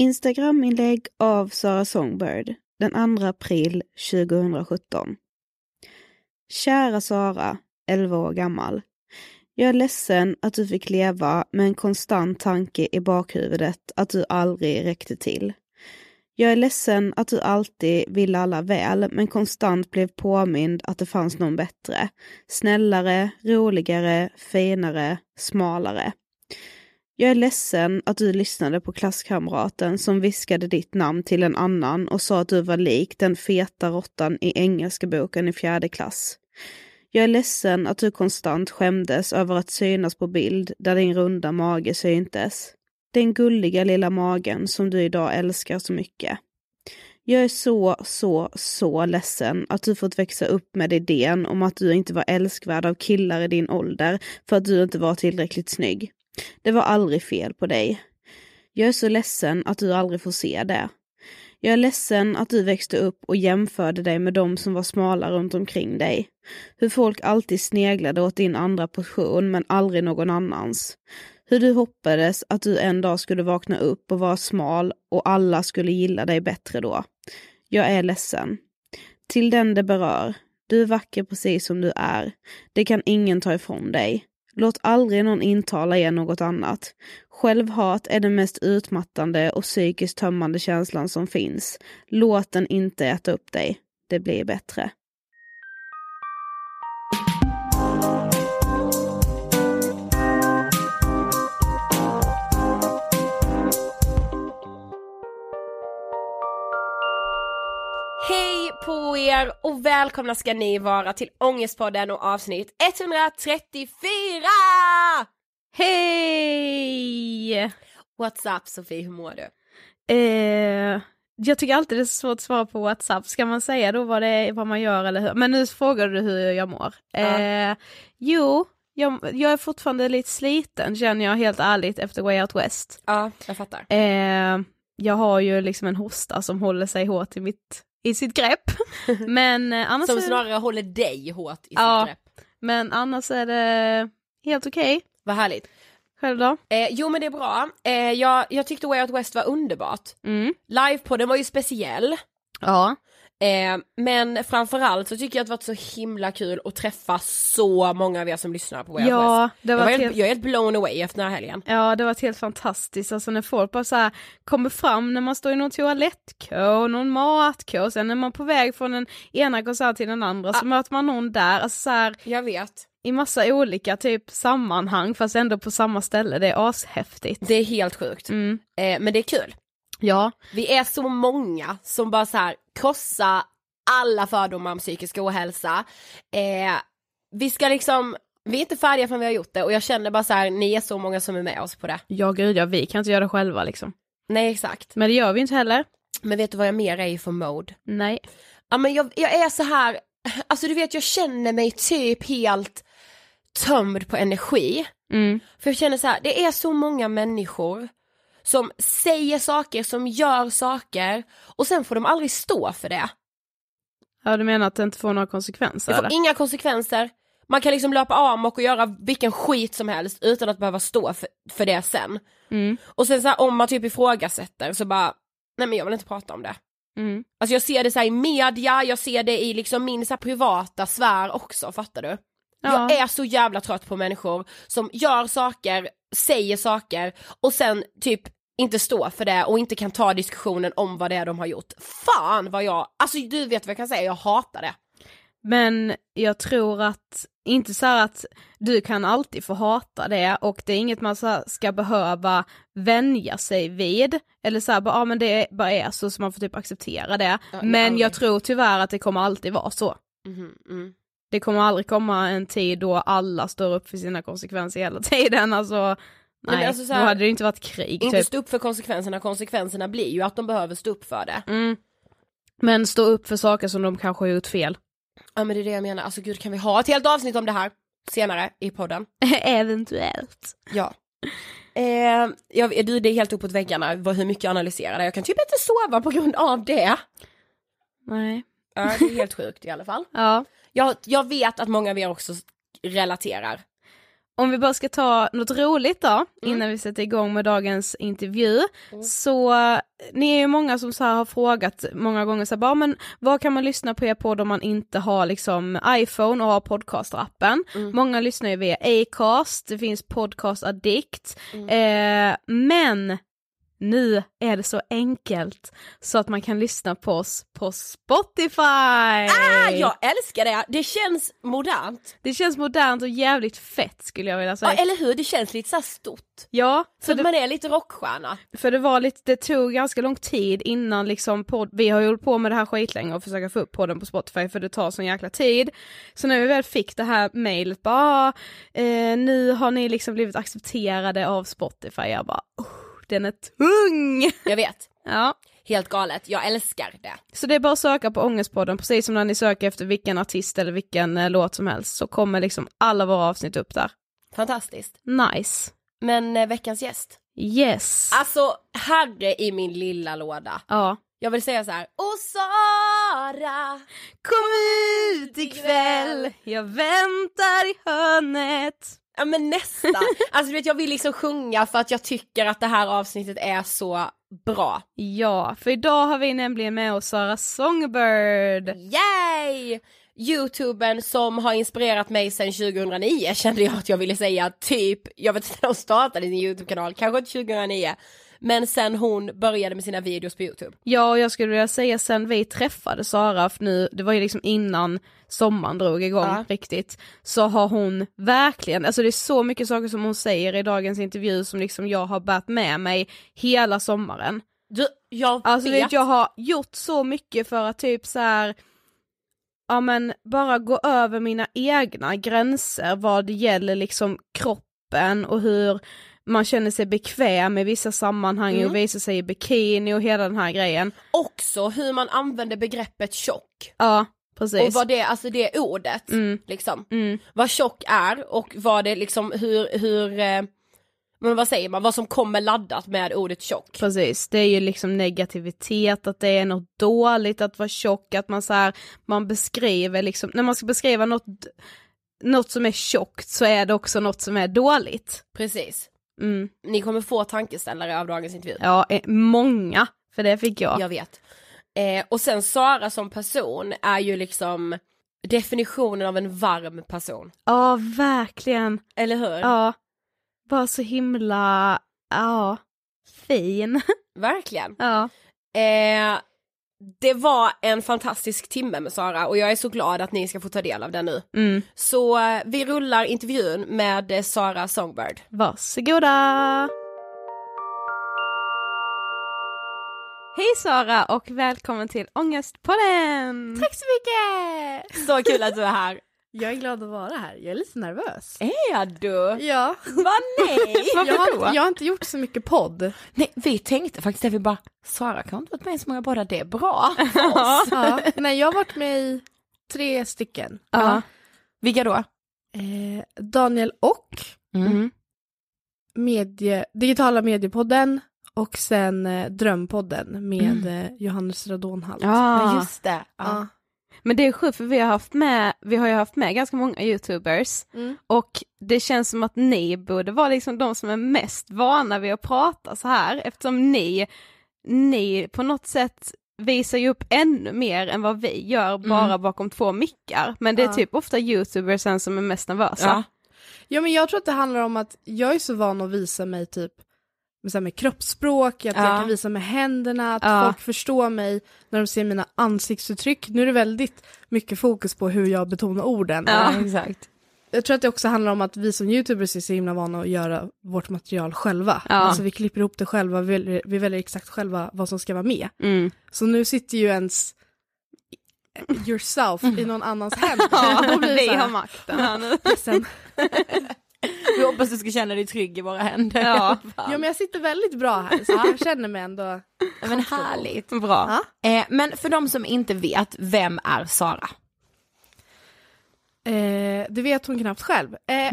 Instagraminlägg av Sara Songbird den 2 april 2017. Kära Sara, 11 år gammal. Jag är ledsen att du fick leva med en konstant tanke i bakhuvudet att du aldrig räckte till. Jag är ledsen att du alltid ville alla väl, men konstant blev påmind att det fanns någon bättre. Snällare, roligare, finare, smalare. Jag är ledsen att du lyssnade på klasskamraten som viskade ditt namn till en annan och sa att du var lik den feta råttan i engelska boken i fjärde klass. Jag är ledsen att du konstant skämdes över att synas på bild där din runda mage syntes. Den gulliga lilla magen som du idag älskar så mycket. Jag är så, så, så ledsen att du fått växa upp med idén om att du inte var älskvärd av killar i din ålder för att du inte var tillräckligt snygg. Det var aldrig fel på dig. Jag är så ledsen att du aldrig får se det. Jag är ledsen att du växte upp och jämförde dig med de som var smala runt omkring dig. Hur folk alltid sneglade åt din andra portion men aldrig någon annans. Hur du hoppades att du en dag skulle vakna upp och vara smal och alla skulle gilla dig bättre då. Jag är ledsen. Till den det berör. Du är vacker precis som du är. Det kan ingen ta ifrån dig. Låt aldrig någon intala er något annat. Självhat är den mest utmattande och psykiskt tömmande känslan som finns. Låt den inte äta upp dig. Det blir bättre. Er och välkomna ska ni vara till Ångestpodden och avsnitt 134! Hej! What's up Sofie, hur mår du? Eh, jag tycker alltid det är svårt att svara på WhatsApp, ska man säga då vad, det är, vad man gör eller hur? Men nu frågar du hur jag mår. Eh, jo, jag, jag är fortfarande lite sliten känner jag helt ärligt efter Way Out West. Ja, jag fattar. Eh, jag har ju liksom en hosta som håller sig hårt i, mitt, i sitt grepp. Men eh, annars Som snarare håller dig hårt i Ja. sitt grepp. men annars är det helt okej. Vad härligt. Själv då? Eh, jo men det är bra, eh, jag, jag tyckte Way Out West var underbart. Mm. Livepodden var ju speciell. Ja. Eh, men framförallt så tycker jag att det varit så himla kul att träffa så många av er som lyssnar på Way Ja, West. det Jag, var var helt, helt... jag är helt blown away efter den här helgen. Ja det var helt fantastiskt, alltså när folk bara så här kommer fram när man står i någon toalettkö, någon matkö, sen är man på väg från den ena konserten till den andra så möter man någon där, alltså så här, Jag vet. i massa olika typ sammanhang fast ändå på samma ställe, det är ashäftigt. Det är helt sjukt. Mm. Eh, men det är kul. Ja, Vi är så många som bara så här krossar alla fördomar om psykisk ohälsa. Eh, vi ska liksom, vi är inte färdiga förrän vi har gjort det och jag känner bara så här, ni är så många som är med oss på det. ja gud ja, vi kan inte göra det själva liksom. Nej exakt. Men det gör vi inte heller. Men vet du vad jag mer är i för mode? Nej. Ja men jag, jag är så här, alltså du vet jag känner mig typ helt tömd på energi. Mm. För jag känner så här, det är så många människor som säger saker, som gör saker och sen får de aldrig stå för det. Ja du menar att det inte får några konsekvenser Det får eller? inga konsekvenser. Man kan liksom löpa amok och göra vilken skit som helst utan att behöva stå för, för det sen. Mm. Och sen så här, om man typ ifrågasätter så bara, nej men jag vill inte prata om det. Mm. Alltså jag ser det så i media, jag ser det i liksom min så privata sfär också, fattar du? Jag är så jävla trött på människor som gör saker, säger saker och sen typ inte står för det och inte kan ta diskussionen om vad det är de har gjort. Fan vad jag, alltså du vet vad jag kan säga, jag hatar det. Men jag tror att, inte så att du kan alltid få hata det och det är inget man så ska behöva vänja sig vid. Eller så här, bara, ja men det bara är så så man får typ acceptera det. Ja, men aldrig. jag tror tyvärr att det kommer alltid vara så. Mhm, mm. Det kommer aldrig komma en tid då alla står upp för sina konsekvenser hela tiden, alltså nej, alltså så då hade det inte varit krig Inte typ. stå upp för konsekvenserna, konsekvenserna blir ju att de behöver stå upp för det. Mm. Men stå upp för saker som de kanske har gjort fel. Ja men det är det jag menar, alltså gud kan vi ha ett helt avsnitt om det här senare i podden? Eventuellt. Ja. Eh, jag, du, det är helt uppåt väggarna vad, hur mycket jag analyserar det, jag kan typ inte sova på grund av det. Nej. Ja det är helt sjukt i alla fall. Ja. Jag, jag vet att många av er också relaterar. Om vi bara ska ta något roligt då, Mm. innan vi sätter igång med dagens intervju. Så eh, ni är ju många som så har frågat många gånger så här, bara, men vad kan man lyssna på er podd om man inte har liksom iPhone och har podcastrappen? Mm. Många lyssnar ju via Acast, det finns Podcast Addict, Mm. eh, men nu är det så enkelt så att man kan lyssna på oss på Spotify! Ah, jag älskar det, det känns modernt. Det känns modernt och jävligt fett skulle jag vilja Ja säga. eller hur, det känns lite så stort. Ja, För att det, man är lite rockstjärna. för det var lite, det tog ganska lång tid innan liksom podd, vi har ju hållit på med det här skitlänge och försöka få upp podden på Spotify för det tar sån jäkla tid. Så när vi väl fick det här mejlet bara, ah, eh, nu har ni liksom blivit accepterade av Spotify, jag bara, oh, den är tung! Jag vet, Ja, helt galet, jag älskar det. så det är bara att söka på Ångestpodden, precis som när ni söker efter vilken artist eller vilken eh, låt som helst så kommer liksom alla våra avsnitt upp där. Fantastiskt. Nice. Men eh, veckans gäst. Yes. Alltså, herre i min lilla låda. Ja. Jag vill säga så här. Och Sara! Kom ut ikväll, jag väntar i hörnet. Ja men nästan. Alltså du vet jag vill liksom sjunga för att jag tycker att det här avsnittet är så bra. Ja, för idag har vi nämligen med oss Sara Songbird. Yay! youtubern som har inspirerat mig sedan 2009 kände jag att jag ville säga typ, jag vet inte när hon startade sin youtube-kanal, kanske inte 2009 men sen hon började med sina videos på youtube. Ja och jag skulle vilja säga sen vi träffade Sara, för nu, det var ju liksom innan sommaren drog igång Ja. riktigt, så har hon verkligen, alltså det är så mycket saker som hon säger i dagens intervju som liksom jag har bärt med mig hela sommaren. Du, jag Alltså vet. vet, jag har gjort så mycket för att typ så här. ja men bara gå över mina egna gränser vad det gäller liksom kroppen och hur man känner sig bekväm i vissa sammanhang Mm. och visar sig i bikini och hela den här grejen. Också hur man använder begreppet tjock. Ja, precis. Och vad det, alltså det ordet, Mm. liksom. Mm. Vad tjock är och vad det liksom, hur, hur, eh, men vad säger man, vad som kommer laddat med ordet tjock. Precis, det är ju liksom negativitet, att det är något dåligt att vara tjock, att man så här, man beskriver liksom, när man ska beskriva något, något som är tjockt så är det också något som är dåligt. Precis. Mm. Ni kommer få tankeställare av dagens intervju. Ja, eh, många, för det fick jag. Jag vet. Eh, och sen Sara som person är ju liksom definitionen av en varm person. Ja, verkligen. Eller hur? Ja, bara så himla, ja, fin. Verkligen. ja. Eh, det var en fantastisk timme med Sara och jag är så glad att ni ska få ta del av den nu. Mm. Så eh, vi rullar intervjun med eh, Sara Songbird. Varsågoda! Hej Sara och välkommen till Ångestpodden! Tack så mycket! Så kul att du är här. Jag är glad att vara här, jag är lite nervös. Är du? Ja, Va nej? jag har, jag har inte gjort så mycket podd. nej, vi tänkte faktiskt att vi bara, Sara kan inte varit med i så många poddar, det är bra. Ja. Nej, jag har varit med i tre stycken. Ja. Vilka då? Eh, Daniel och Mm. medie, Digitala mediepodden och sen eh, Drömpodden med eh, Johannes Radonhalt. Ja, just det. Ja. Men det är sjukt för vi har haft med, vi har ju haft med ganska många youtubers Mm. och det känns som att ni borde vara liksom de som är mest vana vid att prata så här eftersom ni, ni på något sätt visar ju upp ännu mer än vad vi gör bara bakom två mickar. Men det är Ja. typ ofta youtubersen som är mest nervösa. Ja. Ja men jag tror att det handlar om att jag är så van att visa mig typ med, så här, med kroppsspråk, att Ja. jag kan visa med händerna, att Ja. folk förstår mig när de ser mina ansiktsuttryck. Nu är det väldigt mycket fokus på hur jag betonar orden. Ja. exakt. Jag tror att det också handlar om att vi som youtubers är så himla vana att göra vårt material själva. Ja. Alltså vi klipper ihop det själva, vi väljer, vi väljer exakt själva vad som ska vara med. Mm. Så nu sitter ju ens yourself i någon annans händer. Ja, vi har makten ledsen. Vi hoppas du ska känna dig trygg i våra händer. Ja. Ja men jag sitter väldigt bra här så jag känner mig ändå Men härligt. Bra. Eh, men för de som inte vet, vem är Sara? Eh, det vet hon knappt själv. Eh,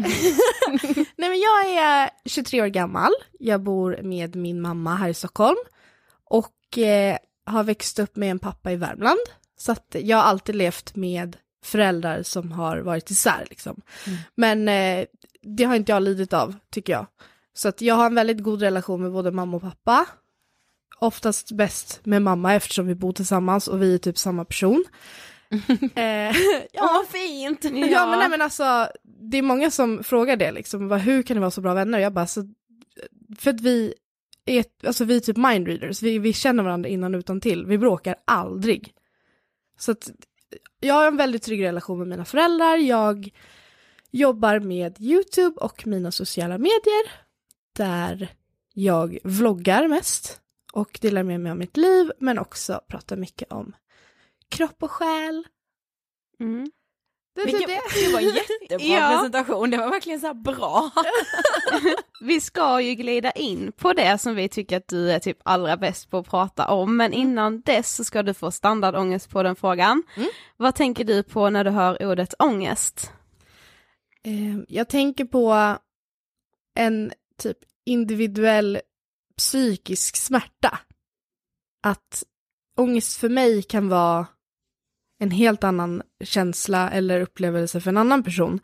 nej men jag är 23 år gammal, jag bor med min mamma här i Stockholm och eh, har växt upp med en pappa i Värmland. Så att jag har alltid levt med föräldrar som har varit isär liksom. Men eh, det har inte jag lidit av, tycker jag. Så att jag har en väldigt god relation med både mamma och pappa. Oftast bäst med mamma eftersom vi bor tillsammans och vi är typ samma person. eh, ja, vad fint! Ja, men nej men alltså, det är många som frågar det liksom, vad, hur kan ni vara så bra vänner? Jag bara, så, för att vi är, alltså vi är typ mindreaders, vi, vi känner varandra innan och utan till. vi bråkar aldrig. Så att jag har en väldigt trygg relation med mina föräldrar, jag jobbar med YouTube och mina sociala medier, där jag vloggar mest och delar med mig av mitt liv, men också pratar mycket om kropp och själ. Mm. Det, Vilken- typ det. Det var en jättebra Ja. presentation, det var verkligen så bra. Vi ska ju glida in på det som vi tycker att du är typ allra bäst på att prata om, men innan dess så ska du få standardångest på den frågan. Mm. Vad tänker du på när du hör ordet ångest? Eh, Jag tänker på en typ individuell psykisk smärta. Att ångest för mig kan vara en helt annan känsla eller upplevelse för en annan person.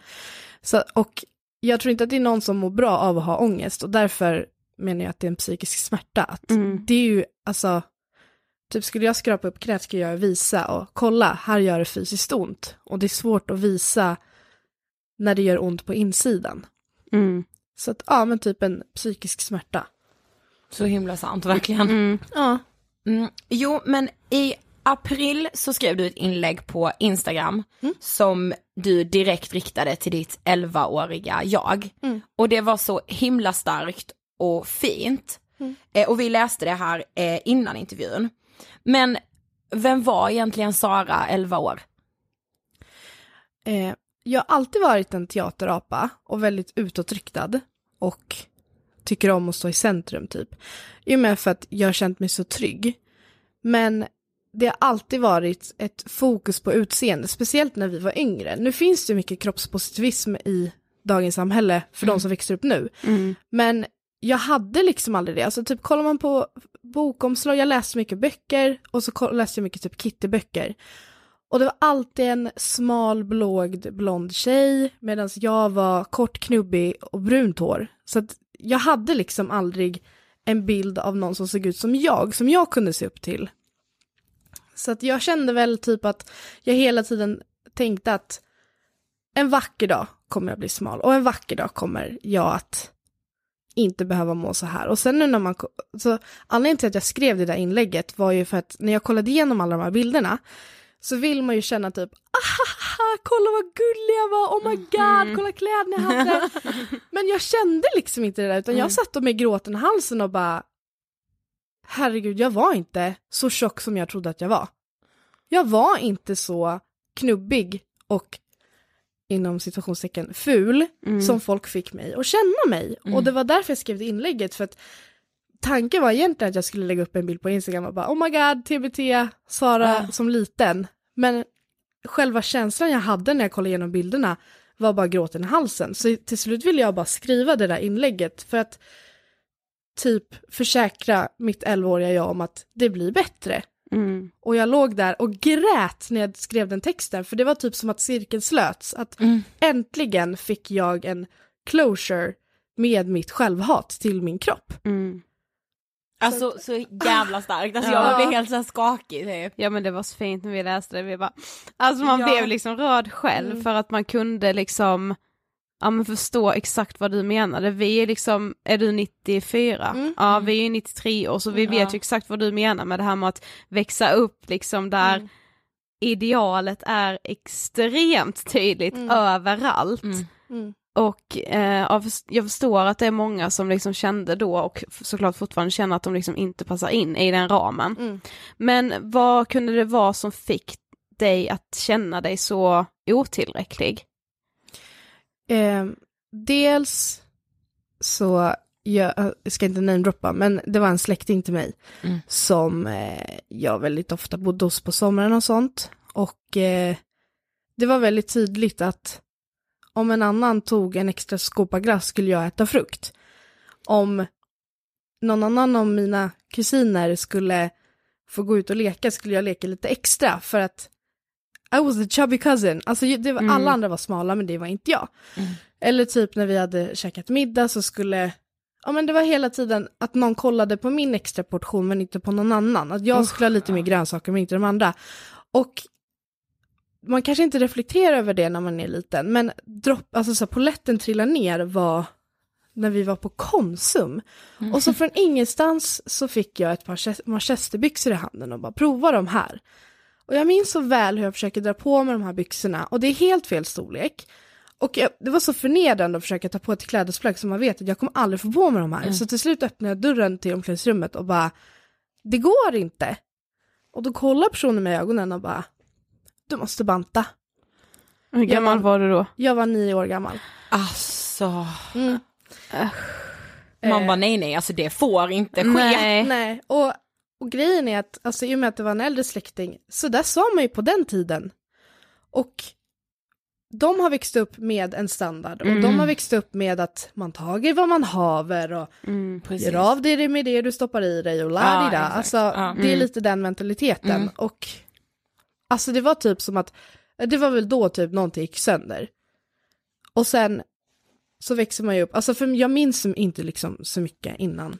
Så, och jag tror inte att det är någon som mår bra av att ha ångest och därför menar jag att det är en psykisk smärta. Att Mm. Det är ju alltså Typ skulle jag skrapa upp knät skulle jag visa och kolla, här gör det fysiskt ont. Och det är svårt att visa när det gör ont på insidan. Mm. Så att, ja men typ en psykisk smärta. Så himla sant, verkligen. Mm. Ja. Mm, jo, men i april så skrev du ett inlägg på Instagram som du direkt riktade till ditt 11-åriga jag. Mm. Och det var så himla starkt och fint. Eh, och vi läste det här eh, innan intervjun. Men vem var egentligen Sara, 11 år? Eh, jag har alltid varit en teaterapa och väldigt utåtriktad och tycker om att stå i centrum typ. I och med för att jag har känt mig så trygg. Men det har alltid varit ett fokus på utseende, speciellt när vi var yngre. Nu finns det mycket kroppspositivism i dagens samhälle för de som växer upp nu. Men jag hade liksom aldrig det. Alltså typ kollar man på bokomslag, jag läste mycket böcker och så läste jag mycket typ Kitty-böcker. Och det var alltid en smal, blågd, blond tjej medan jag var kort, knubbig och brunt hår. Så att jag hade liksom aldrig en bild av någon som såg ut som jag, som jag kunde se upp till. Så att jag kände väl typ att jag hela tiden tänkte att en vacker dag kommer jag bli smal och en vacker dag kommer jag att inte behöva må så här. Och sen nu när man, så anledningen till att jag skrev det där inlägget var ju för att när jag kollade igenom alla de här bilderna så vill man ju känna typ, ah, kolla vad gullig jag var, oh my god, kolla kläderna jag hade. Men jag kände liksom inte det där, utan jag satt med gråten i halsen och bara, herregud, jag var inte så tjock som jag trodde att jag var. Jag var inte så knubbig och inom situationstecken ful som folk fick mig att känna mig. Och det var därför jag skrev det inlägget, för att tanken var egentligen att jag skulle lägga upp en bild på Instagram och bara oh my god, TBT, Sara som liten. Men själva känslan jag hade när jag kollade igenom bilderna var bara gråten i halsen. Så till slut ville jag bara skriva det där inlägget för att typ försäkra mitt 11-åriga jag om att det blir bättre. Mm. Och jag låg där och grät när jag skrev den texten, för det var typ som att cirkeln slöts. Att äntligen fick jag en closure med mitt självhat till min kropp. Mm. Alltså så jävla starkt, alltså Ja. jag blev helt så här skakig typ. Ja men det var så fint när vi läste det, vi bara, alltså man Ja. blev liksom rörd själv Mm. för att man kunde liksom, ja men förstå exakt vad du menade. Vi är liksom, är du 94? Mm. Ja vi är ju 93 år så vi vet ju exakt vad du menar med det här med att växa upp liksom där Mm. idealet är extremt tydligt Mm. överallt. Och eh, jag först- jag förstår att det är många som liksom kände då och såklart fortfarande känner att de liksom inte passar in i den ramen. Mm. Men vad kunde det vara som fick dig att känna dig så otillräcklig? Eh, dels så, jag, jag ska inte namedroppa, men det var en släkting till mig Mm. som eh, jag väldigt ofta bodde hos på sommaren och sånt. Och eh, det var väldigt tydligt att om en annan tog en extra skopa glass skulle jag äta frukt. Om någon annan av mina kusiner skulle få gå ut och leka skulle jag leka lite extra för att I was the chubby cousin. Alltså det var, alla andra var smala men det var inte jag. Eller typ när vi hade käkat middag så skulle, ja men det var hela tiden att någon kollade på min extra portion men inte på någon annan. Att jag skulle ha lite mer grönsaker men inte de andra. Och man kanske inte reflekterar över det när man är liten, men dropp, alltså så poletten trillar ner var när vi var på Konsum. Och så från ingenstans så fick jag ett par Ches- manchesterbyxor i handen och bara prova de här. Och jag minns så väl hur jag försöker dra på mig de här byxorna och det är helt fel storlek. Och jag, det var så förnedrande att försöka ta på ett klädesplagg som man vet att jag kommer aldrig få på mig de här. Så till slut öppnade jag dörren till omklädningsrummet och bara, det går inte. Och då kollar personen mig i ögonen och bara, du måste banta. Hur gammal var- var du då? Jag var nio år gammal. Alltså, Mm. man Eh. bara nej nej, alltså det får inte ske. Nej. Nej, och, och grejen är att, alltså i och med att det var en äldre släkting, så där sa man ju på den tiden. Och de har växt upp med en standard och de har växt upp med att man tager vad man haver och Mm. Precis. gör av dig med det du stoppar i dig och la ja, exakt. Alltså Ja. det är lite den mentaliteten. Mm. Och alltså det var typ som att, det var väl då typ någonting gick sönder. Och sen så växer man ju upp, alltså för jag minns inte liksom så mycket innan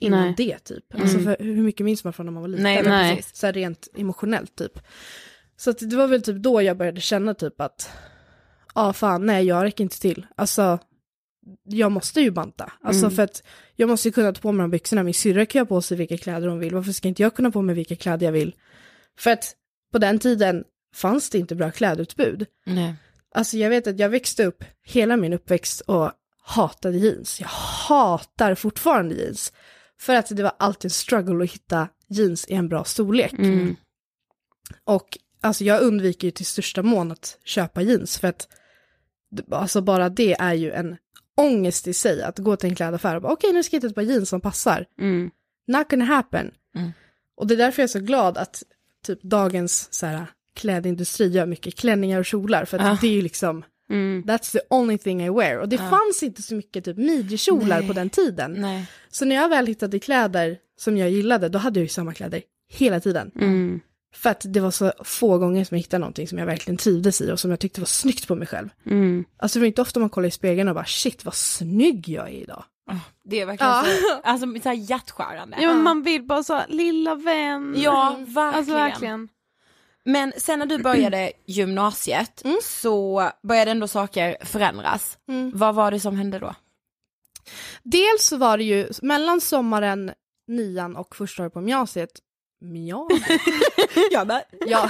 innan Nej. det typ. Alltså Mm. för hur mycket minns man från när man var liten? Nej, Nej. precis. Så här rent emotionellt typ. Så det var väl typ då jag började känna typ att, ja fan nej jag räcker inte till. Alltså, jag måste ju banta. Alltså Mm. för att jag måste ju kunna ta på mig de byxorna, min syrra kan ha på sig vilka kläder hon vill, varför ska inte jag kunna på mig vilka kläder jag vill? För att på den tiden fanns det inte bra klädutbud. Nej. Alltså jag vet att jag växte upp hela min uppväxt och hatade jeans. Jag hatar fortfarande jeans. För att det var alltid en struggle att hitta jeans i en bra storlek. Mm. Och alltså jag undviker ju till största mån att köpa jeans för att alltså bara det är ju en ångest i sig att gå till en klädaffär och bara okej nu ska jag hitta ett par jeans som passar. Mm. Not gonna happen. Mm. Och det är därför jag är så glad att typ dagens så här, klädindustri gör mycket klänningar och kjolar för att Ja. det är ju liksom Mm. That's the only thing I wear. Och det Ja. fanns inte så mycket typ midjekjolar på den tiden. Nej. Så när jag väl hittade kläder som jag gillade, då hade jag ju samma kläder hela tiden. Mm. För att det var så få gånger som jag hittade någonting som jag verkligen trivdes i och som jag tyckte var snyggt på mig själv. Mm. Alltså det var inte ofta man kollar i spegeln och bara shit vad snygg jag är idag. Det är verkligen Ja. så, alltså så här hjärtskärande. Ja men man vill bara så, lilla vän. Ja, verkligen. Alltså verkligen. Men sen när du började gymnasiet så började ändå saker förändras. Mm. Vad var det som hände då? Dels så var det ju mellan sommaren, nian och första året på gymnasiet, Mja? Jag bara, ja,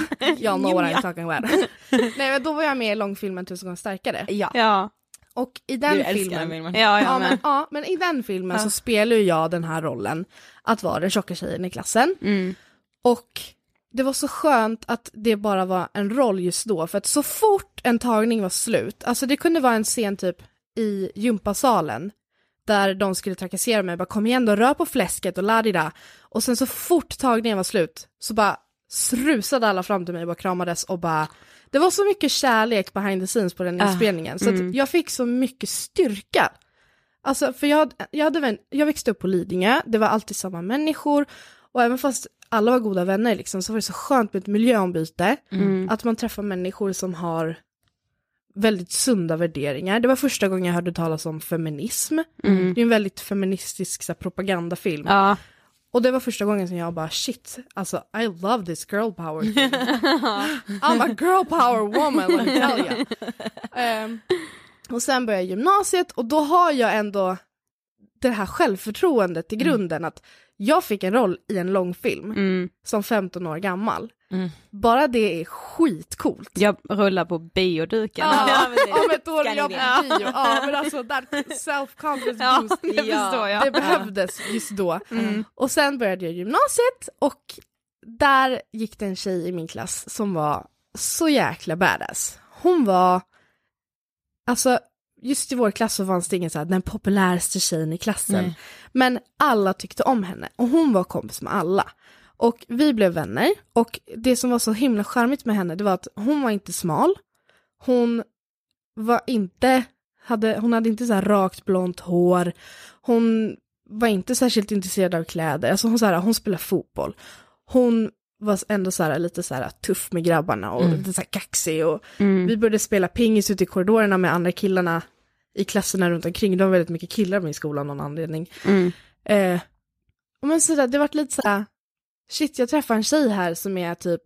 know what. I'm talking about. Nej men då var jag med i långfilmen Tusen gånger starkare. ja. Ja. Och i den du filmen, den filmen. Ja, ja, men, ja, men i den filmen Ja. så spelar ju jag den här rollen att vara den tjocka tjejen i klassen. Mm. Och det var så skönt att det bara var en roll just då, för att så fort en tagning var slut, alltså det kunde vara en scen typ i gympasalen, där de skulle trakassera mig, bara kom igen då, rör på fläsket och ladida. Och sen så fort tagningen var slut, så bara rusade alla fram till mig och bara kramades och bara, det var så mycket kärlek behind the scenes på den Ah, inspelningen, så mm. att jag fick så mycket styrka. Alltså för jag, jag, hade vän, jag växte upp på Lidingö, det var alltid samma människor, och även fast alla var goda vänner liksom, så var det så skönt med ett miljöombyte. Mm. Att man träffar människor som har väldigt sunda värderingar. Det var första gången jag hörde talas om feminism. Mm. Det är en väldigt feministisk så här, propagandafilm. Ja. Och det var första gången som jag bara shit, alltså I love this girl power thing. I'm a girl power woman, let me tell you. Ehm, och sen började jag gymnasiet och då har jag ändå det här självförtroendet i grunden att jag fick en roll i en långfilm Mm. som 15 år gammal. Mm. Bara det är skitcoolt. Jag rullar på bioduken. Ja, om ett år är jag på bio. Ja, men alltså that self-confidence Ja, boost, det jag. det behövdes just då. Mm. Och sen började jag gymnasiet och där gick det en tjej i min klass som var så jäkla badass. Hon var, alltså just i vår klass så fanns det ingen så här, den populäraste tjejen i klassen. Nej. Men alla tyckte om henne och hon var kompis med alla. Och vi blev vänner och det som var så himla charmigt med henne det var att hon var inte smal. Hon var inte, hade, hon hade inte så här rakt blont hår. Hon var inte särskilt intresserad av kläder. Alltså hon, så här, hon spelade fotboll. Hon var ändå så här, lite så här tuff med grabbarna och Mm. lite så här kaxig. Och Mm. vi började spela pingis ute i korridorerna med andra killarna i klasserna runt omkring. Det var väldigt mycket killar med i skolan av någon anledning. Mm. Eh, men sådär, det vart lite såhär, shit jag träffar en tjej här som är typ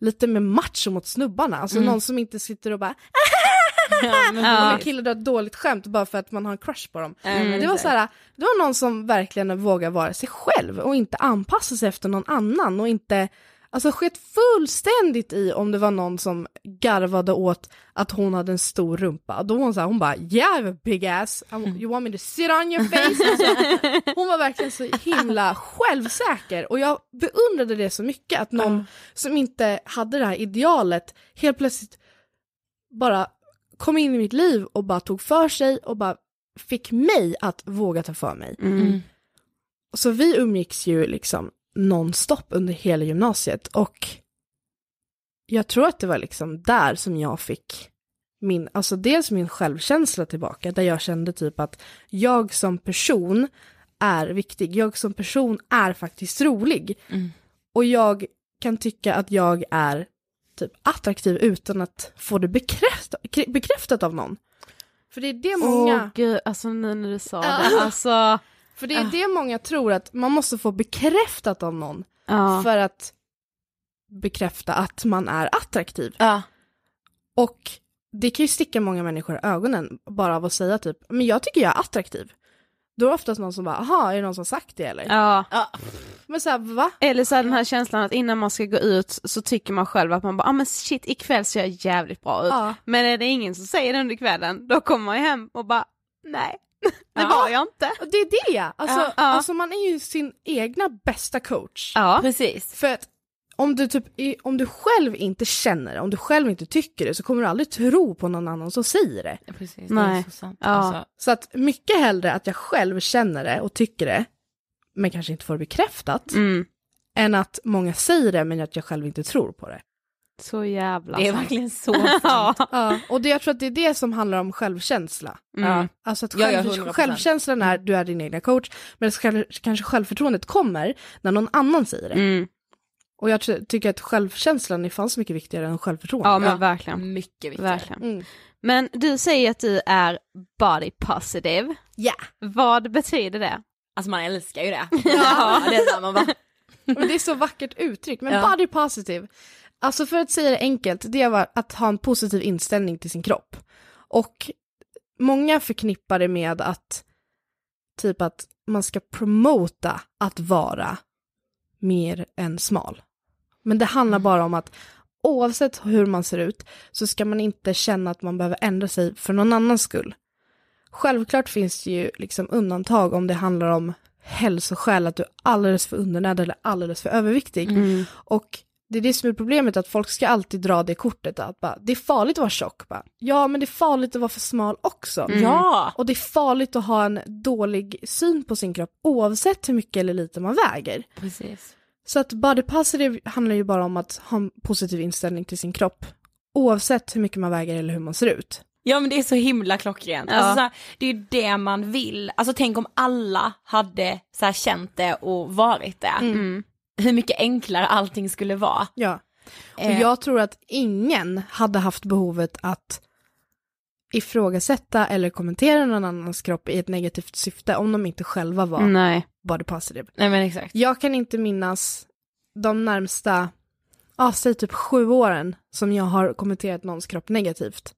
lite mer macho mot snubbarna. Alltså Mm. någon som inte sitter och bara, Ja, men Ja. en kille drar ett dåligt skämt bara för att man har en crush på dem. Mm. Det var exakt. såhär, det var någon som verkligen vågar vara sig själv och inte anpassa sig efter någon annan och inte, alltså sket fullständigt i om det var någon som garvade åt att hon hade en stor rumpa. Då var hon såhär, hon bara yeah I have a big ass, you want me to sit on your face? Alltså, hon var verkligen så himla självsäker och jag beundrade det så mycket att någon som inte hade det här idealet helt plötsligt bara kom in i mitt liv och bara tog för sig och bara fick mig att våga ta för mig. Mm. Så vi umgicks ju liksom nonstop under hela gymnasiet och jag tror att det var liksom där som jag fick min, alltså dels min självkänsla tillbaka, där jag kände typ att jag som person är viktig, jag som person är faktiskt rolig. Mm. Och jag kan tycka att jag är typ attraktiv utan att få det bekräftat, bekräftat av någon. För det är det många... Åh gud, alltså nu när du sa det, alltså För det är det många tror att man måste få bekräftat av någon Ja. för att bekräfta att man är attraktiv. Ja. Och det kan ju sticka många människor i ögonen bara av att säga typ, men jag tycker jag är attraktiv. Då är det oftast någon som bara, aha, är det någon som sagt det eller? ja. Men såhär, va? Eller så här, den här känslan att innan man ska gå ut så tycker man själv att man bara, ah, men shit ikväll ser jag jävligt bra ut. Ja. Men är det ingen som säger det under kvällen, då kommer man hem och bara, nej, det Ja. var jag inte. Och det är det ja. Alltså, Ja. alltså man är ju sin egna bästa coach. Ja. Precis. För att om du, typ, om du själv inte känner det, om du själv inte tycker det, så kommer du aldrig tro på någon annan som säger det. Ja, Precis, Nej. det är så sant. Ja. Alltså, Så att mycket hellre att jag själv känner det och tycker det, men kanske inte får det bekräftat, Mm. än att många säger det men att jag själv inte tror på det. Så jävla det är sant. verkligen så sant. ja. Ja, och det, jag tror att det är det som handlar om självkänsla. Mm. Alltså att Ja, ja, själv, 100%. självkänslan är du är din egna coach, men själv, kanske självförtroendet kommer när någon annan säger det. Mm. Och jag ty- tycker att självkänslan är fan så mycket viktigare än självförtroende. ja men Ja. verkligen. Mycket viktigare. verkligen. Mm. Men du säger att du är body positive. Ja. Vad betyder det? Alltså man älskar ju det. Ja, det är så man bara, Och det är så vackert uttryck, men Ja. body positive. Alltså för att säga det enkelt, det är att ha en positiv inställning till sin kropp. Och många förknippar det med att typ att man ska promota att vara mer än smal. Men det handlar bara om att oavsett hur man ser ut så ska man inte känna att man behöver ändra sig för någon annans skull. Självklart finns det ju liksom undantag om det handlar om hälsoskäl, att du är alldeles för undernärd eller alldeles för överviktig. Och det är det som är problemet, att folk ska alltid dra det kortet, att bara, det är farligt att vara tjock. Bara, ja, men det är farligt att vara för smal också. ja. Och det är farligt att ha en dålig syn på sin kropp oavsett hur mycket eller lite man väger. Precis. Så att body positive handlar ju bara om att ha en positiv inställning till sin kropp. Oavsett hur mycket man väger eller hur man ser ut. Ja men det är så himla klockrent. Ja. Alltså, så här, det är ju det man vill. Alltså tänk om alla hade så här, känt det och varit det. Mm. Hur mycket enklare allting skulle vara. Ja. Och Eh, jag tror att ingen hade haft behovet att ifrågasätta eller kommentera någon annans kropp i ett negativt syfte om de inte själva var Nej. body positive. Nej men exakt. Jag kan inte minnas de närmsta, ja säg typ sju åren som jag har kommenterat någons kropp negativt.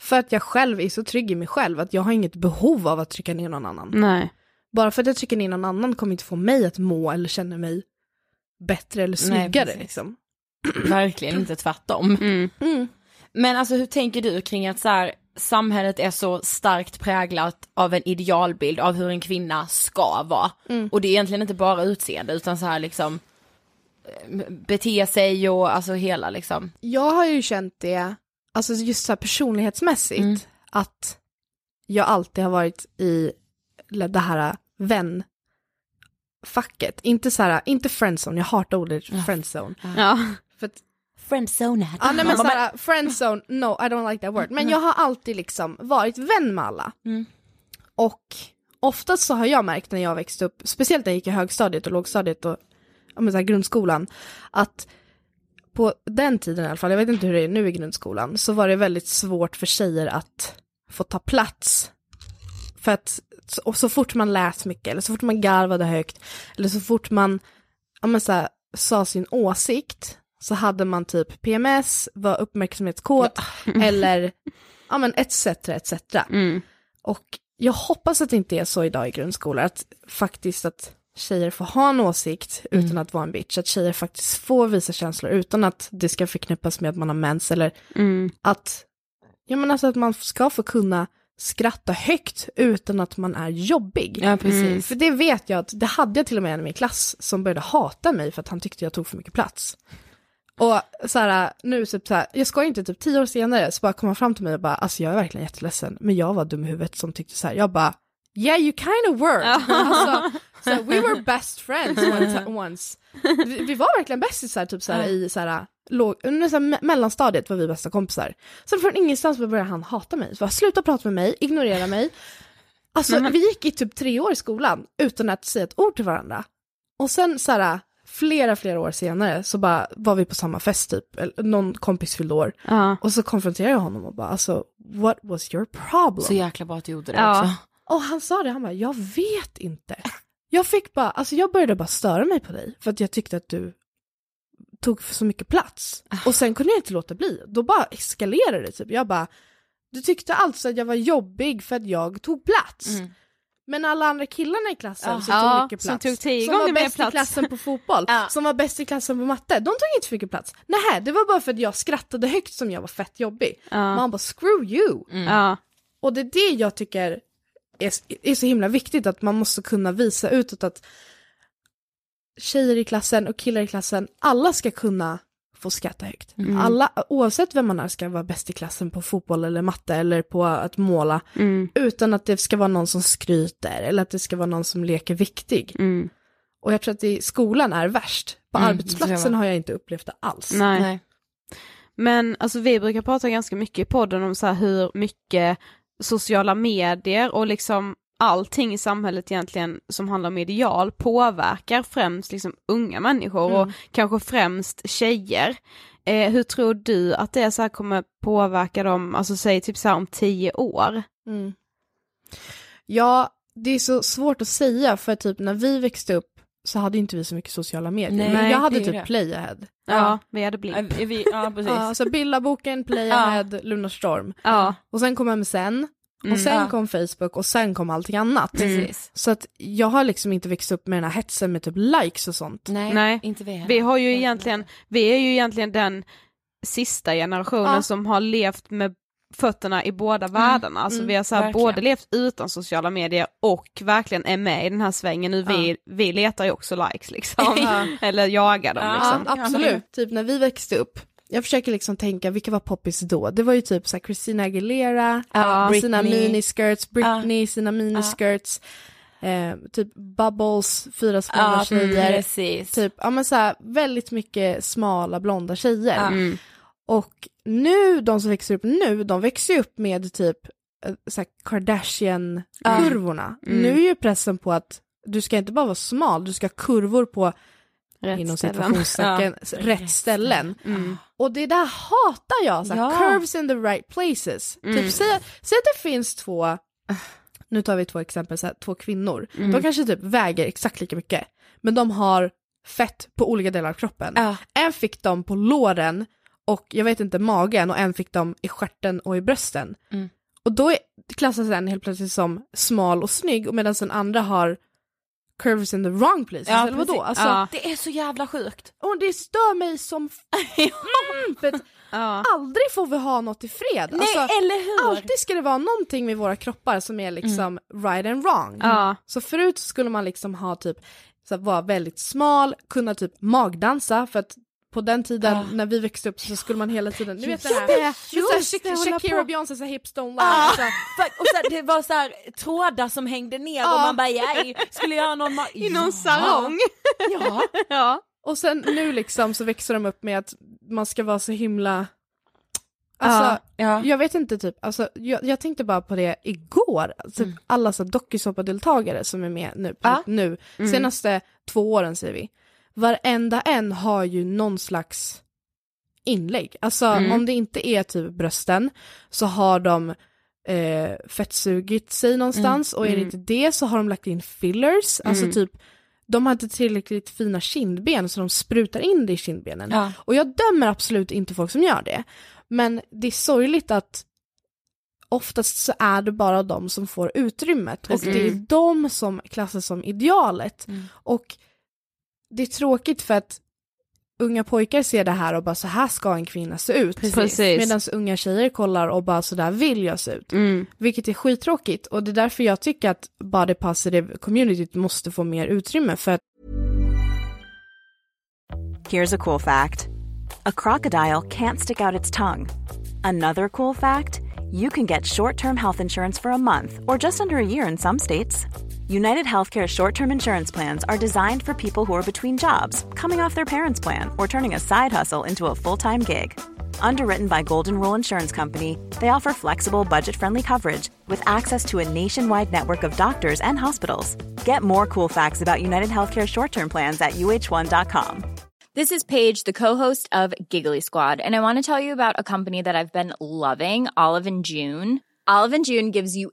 För att jag själv är så trygg i mig själv att jag har inget behov av att trycka ner någon annan. Nej. Bara för att jag trycker ner någon annan kommer inte få mig att må eller känna mig bättre eller Nej, snyggare precis. liksom. Verkligen inte tvärtom. Mm. Mm. Men alltså hur tänker du kring att så här, samhället är så starkt präglat av en idealbild av hur en kvinna ska vara. Mm. Och det är egentligen inte bara utseende utan så här liksom eh, bete sig och alltså hela liksom. Jag har ju känt det, alltså just så här personlighetsmässigt, Mm. att jag alltid har varit i det här vänfacket. Inte så här, inte friendzone, jag hatar ordet friendzone. Ja. För att, Friendzone. ja, nej, men så här, friendzone, no I don't like that word. Men jag har alltid liksom varit vän med alla. Mm. Och oftast så har jag märkt när jag växte upp, speciellt när jag gick i högstadiet och lågstadiet och men så här, grundskolan, att på den tiden i alla fall, jag vet inte hur det är nu i grundskolan, så var det väldigt svårt för tjejer att få ta plats. För att så, och så fort man lät mycket, eller så fort man garvade högt, eller så fort man ja, men så här, sa sin åsikt, så hade man typ PMS, var uppmärksamhetskåt, eller ja men etc. etc. Mm. Och jag hoppas att det inte är så idag i grundskolan, att faktiskt att tjejer får ha en åsikt utan att vara en bitch, att tjejer faktiskt får visa känslor utan att det ska förknippas med att man har mens eller Mm. att, ja men alltså att man ska få kunna skratta högt utan att man är jobbig. Ja precis. För det vet jag att, det hade jag till och med en i min klass som började hata mig för att han tyckte jag tog för mycket plats. Och så här, nu typ så här, jag ska inte, typ tio år senare så bara kom han fram till mig och bara, alltså jag är verkligen jätteledsen, men jag var dum i huvudet som tyckte så här, jag bara, yeah you kind of were. alltså, så här, we were best friends once. Vi, vi var verkligen bästisar typ så här, i så här, låg, me- mellanstadiet var vi bästa kompisar. Sen från ingenstans började han hata mig, så bara, sluta prata med mig, ignorera mig. Alltså vi gick i typ tre år i skolan utan att säga ett ord till varandra. Och sen så här, flera, flera år senare så bara var vi på samma fest typ, eller någon kompis fyllde år. Ja. Och så konfronterade jag honom och bara alltså, what was your problem? Så jäkla bra att du gjorde det Ja. också. Och han sa det, han bara, jag vet inte. Jag fick bara, alltså jag började bara störa mig på dig för att jag tyckte att du tog så mycket plats. Och sen kunde jag inte låta bli. Då bara eskalerade det typ. Jag bara, du tyckte alltså att jag var jobbig för att jag tog plats. Mm. Men alla andra killarna i klassen Ja. som Ja, tog mycket som plats, tog tio som var bäst plats. i klassen på fotboll, Ja. som var bäst i klassen på matte, de tog inte så mycket plats. Nej, det var bara för att jag skrattade högt som jag var fett jobbig. Ja. Man bara screw you. Ja. Och det är det jag tycker är, är så himla viktigt, att man måste kunna visa utåt att tjejer i klassen och killar i klassen, alla ska kunna få skratta högt. Mm. Alla, oavsett vem man är, ska vara bäst i klassen på fotboll eller matte eller på att måla, Mm. utan att det ska vara någon som skryter eller att det ska vara någon som leker viktig. Mm. Och jag tror att det i skolan är värst. På Mm, arbetsplatsen har jag inte upplevt det alls. Nej. Nej. Men alltså vi brukar prata ganska mycket i podden om så här hur mycket sociala medier och liksom allting i samhället egentligen som handlar om ideal påverkar främst liksom unga människor och kanske främst tjejer. Eh, hur tror du att det så här kommer påverka dem, alltså säg typ så här om tio år? Mm. Ja, det är så svårt att säga för typ när vi växte upp så hade inte vi så mycket sociala medier. Nej, Men jag hade typ det. Playahead. Ja, vi hade blimp. Ja, vi, ja precis. Ja, så Billaboken, Playahead, Lunarstorm. Ja. Och sen kom MSN. Och Mm. sen Ja. kom Facebook och sen kom allting annat. Precis. Så att jag har liksom inte växt upp med den här hetsen med typ likes och sånt. Nej, Nej. inte vi heller. Vi har ju egentligen, vi är ju egentligen den sista generationen Ja. som har levt med fötterna i båda världarna. Alltså mm, vi har så här både levt utan sociala medier och verkligen är med i den här svängen. Nu vi, vi letar ju också likes liksom. Eller jagar dem Ja. liksom. Ja, absolut. Typ när vi växte upp. Jag försöker liksom tänka, vilka var poppis då? Det var ju typ så här Christina Aguilera, Ja, sina miniskirts, Britney, sina miniskirts, eh, typ Bubbles, fyra smala Ja, tjejer. precis. Typ, ja men så här, väldigt mycket smala blonda tjejer. Ja. Mm. Och nu, de som växer upp nu, de växer ju upp med typ eh, Kardashian-kurvorna. Mm. Nu är ju pressen på att du ska inte bara vara smal, du ska ha kurvor på Rätt inom ställen. situationstecken rätt ställen. Mm. Och det där hatar jag, så Ja. curves in the right places. Mm. Typ, säg, säg att det finns två, nu tar vi två exempel, så här, två kvinnor. Mm. De kanske typ väger exakt lika mycket, men de har fett på olika delar av kroppen. Ja. En fick de på låren och jag vet inte magen och en fick de i stjärten och i brösten. Mm. Och då är, klassas den helt plötsligt som smal och snygg och medan den andra har curves in the wrong places. Ja, eller vadå? Alltså, Ja. Det är så jävla sjukt. Och det stör mig som fan, för Ja. aldrig får vi ha något i fred. Nej, Alltså, eller hur? alltid ska det vara någonting med våra kroppar som är liksom right and wrong. Ja. Så förut skulle man liksom ha typ, så vara väldigt smal, kunna typ magdansa för att på den tiden Ja. när vi växte upp så skulle man hela tiden, ni vet det här, det, det är så här just det, Shak- hålla Shakira och Beyoncé så här, hips don't lie. Ja, Så här, för- och så, det var så här trådar som hängde ner och Ja. man bara "Jaj, skulle göra någon ma- I någon Ja. salong. Ja. ja. Och sen nu liksom så växer de upp med att man ska vara så himla Alltså, Ja. jag vet inte typ, alltså, jag, jag tänkte bara på det igår, typ alla så dokusåpadeltagare som är med nu, Ja. nu Mm. senaste två åren säger vi, varenda en har ju någon slags inlägg. Alltså Mm. om det inte är typ brösten så har de eh, fettsugit sig någonstans och är det Mm. inte det så har de lagt in fillers, alltså Mm. typ de har inte tillräckligt fina kindben så de sprutar in det i kindbenen. Ja. Och jag dömer absolut inte folk som gör det. Men det är sorgligt att oftast så är det bara de som får utrymmet och Precis. det är de som klassas som idealet. Och det är tråkigt för att unga pojkar ser det här och bara så här ska en kvinna se ut. Precis. Medan unga tjejer kollar och bara så där vill jag se ut. Mm. Vilket är skittråkigt och det är därför jag tycker att body positive communityt måste få mer utrymme för att Here's a cool fact a crocodile can't stick out its tongue. Another cool fact you can get short term health insurance for a month or just under a year in some states. United Healthcare short term insurance plans are designed for people who are between jobs, coming off their parents' plan, or turning a side hustle into a full time gig. Underwritten by Golden Rule Insurance Company, they offer flexible, budget friendly coverage with access to a nationwide network of doctors and hospitals. Get more cool facts about United Healthcare short term plans at uh1.com. This is Paige, the co-host of Giggly Squad, and I want to tell you about a company that I've been loving, Olive and June. Olive and June gives you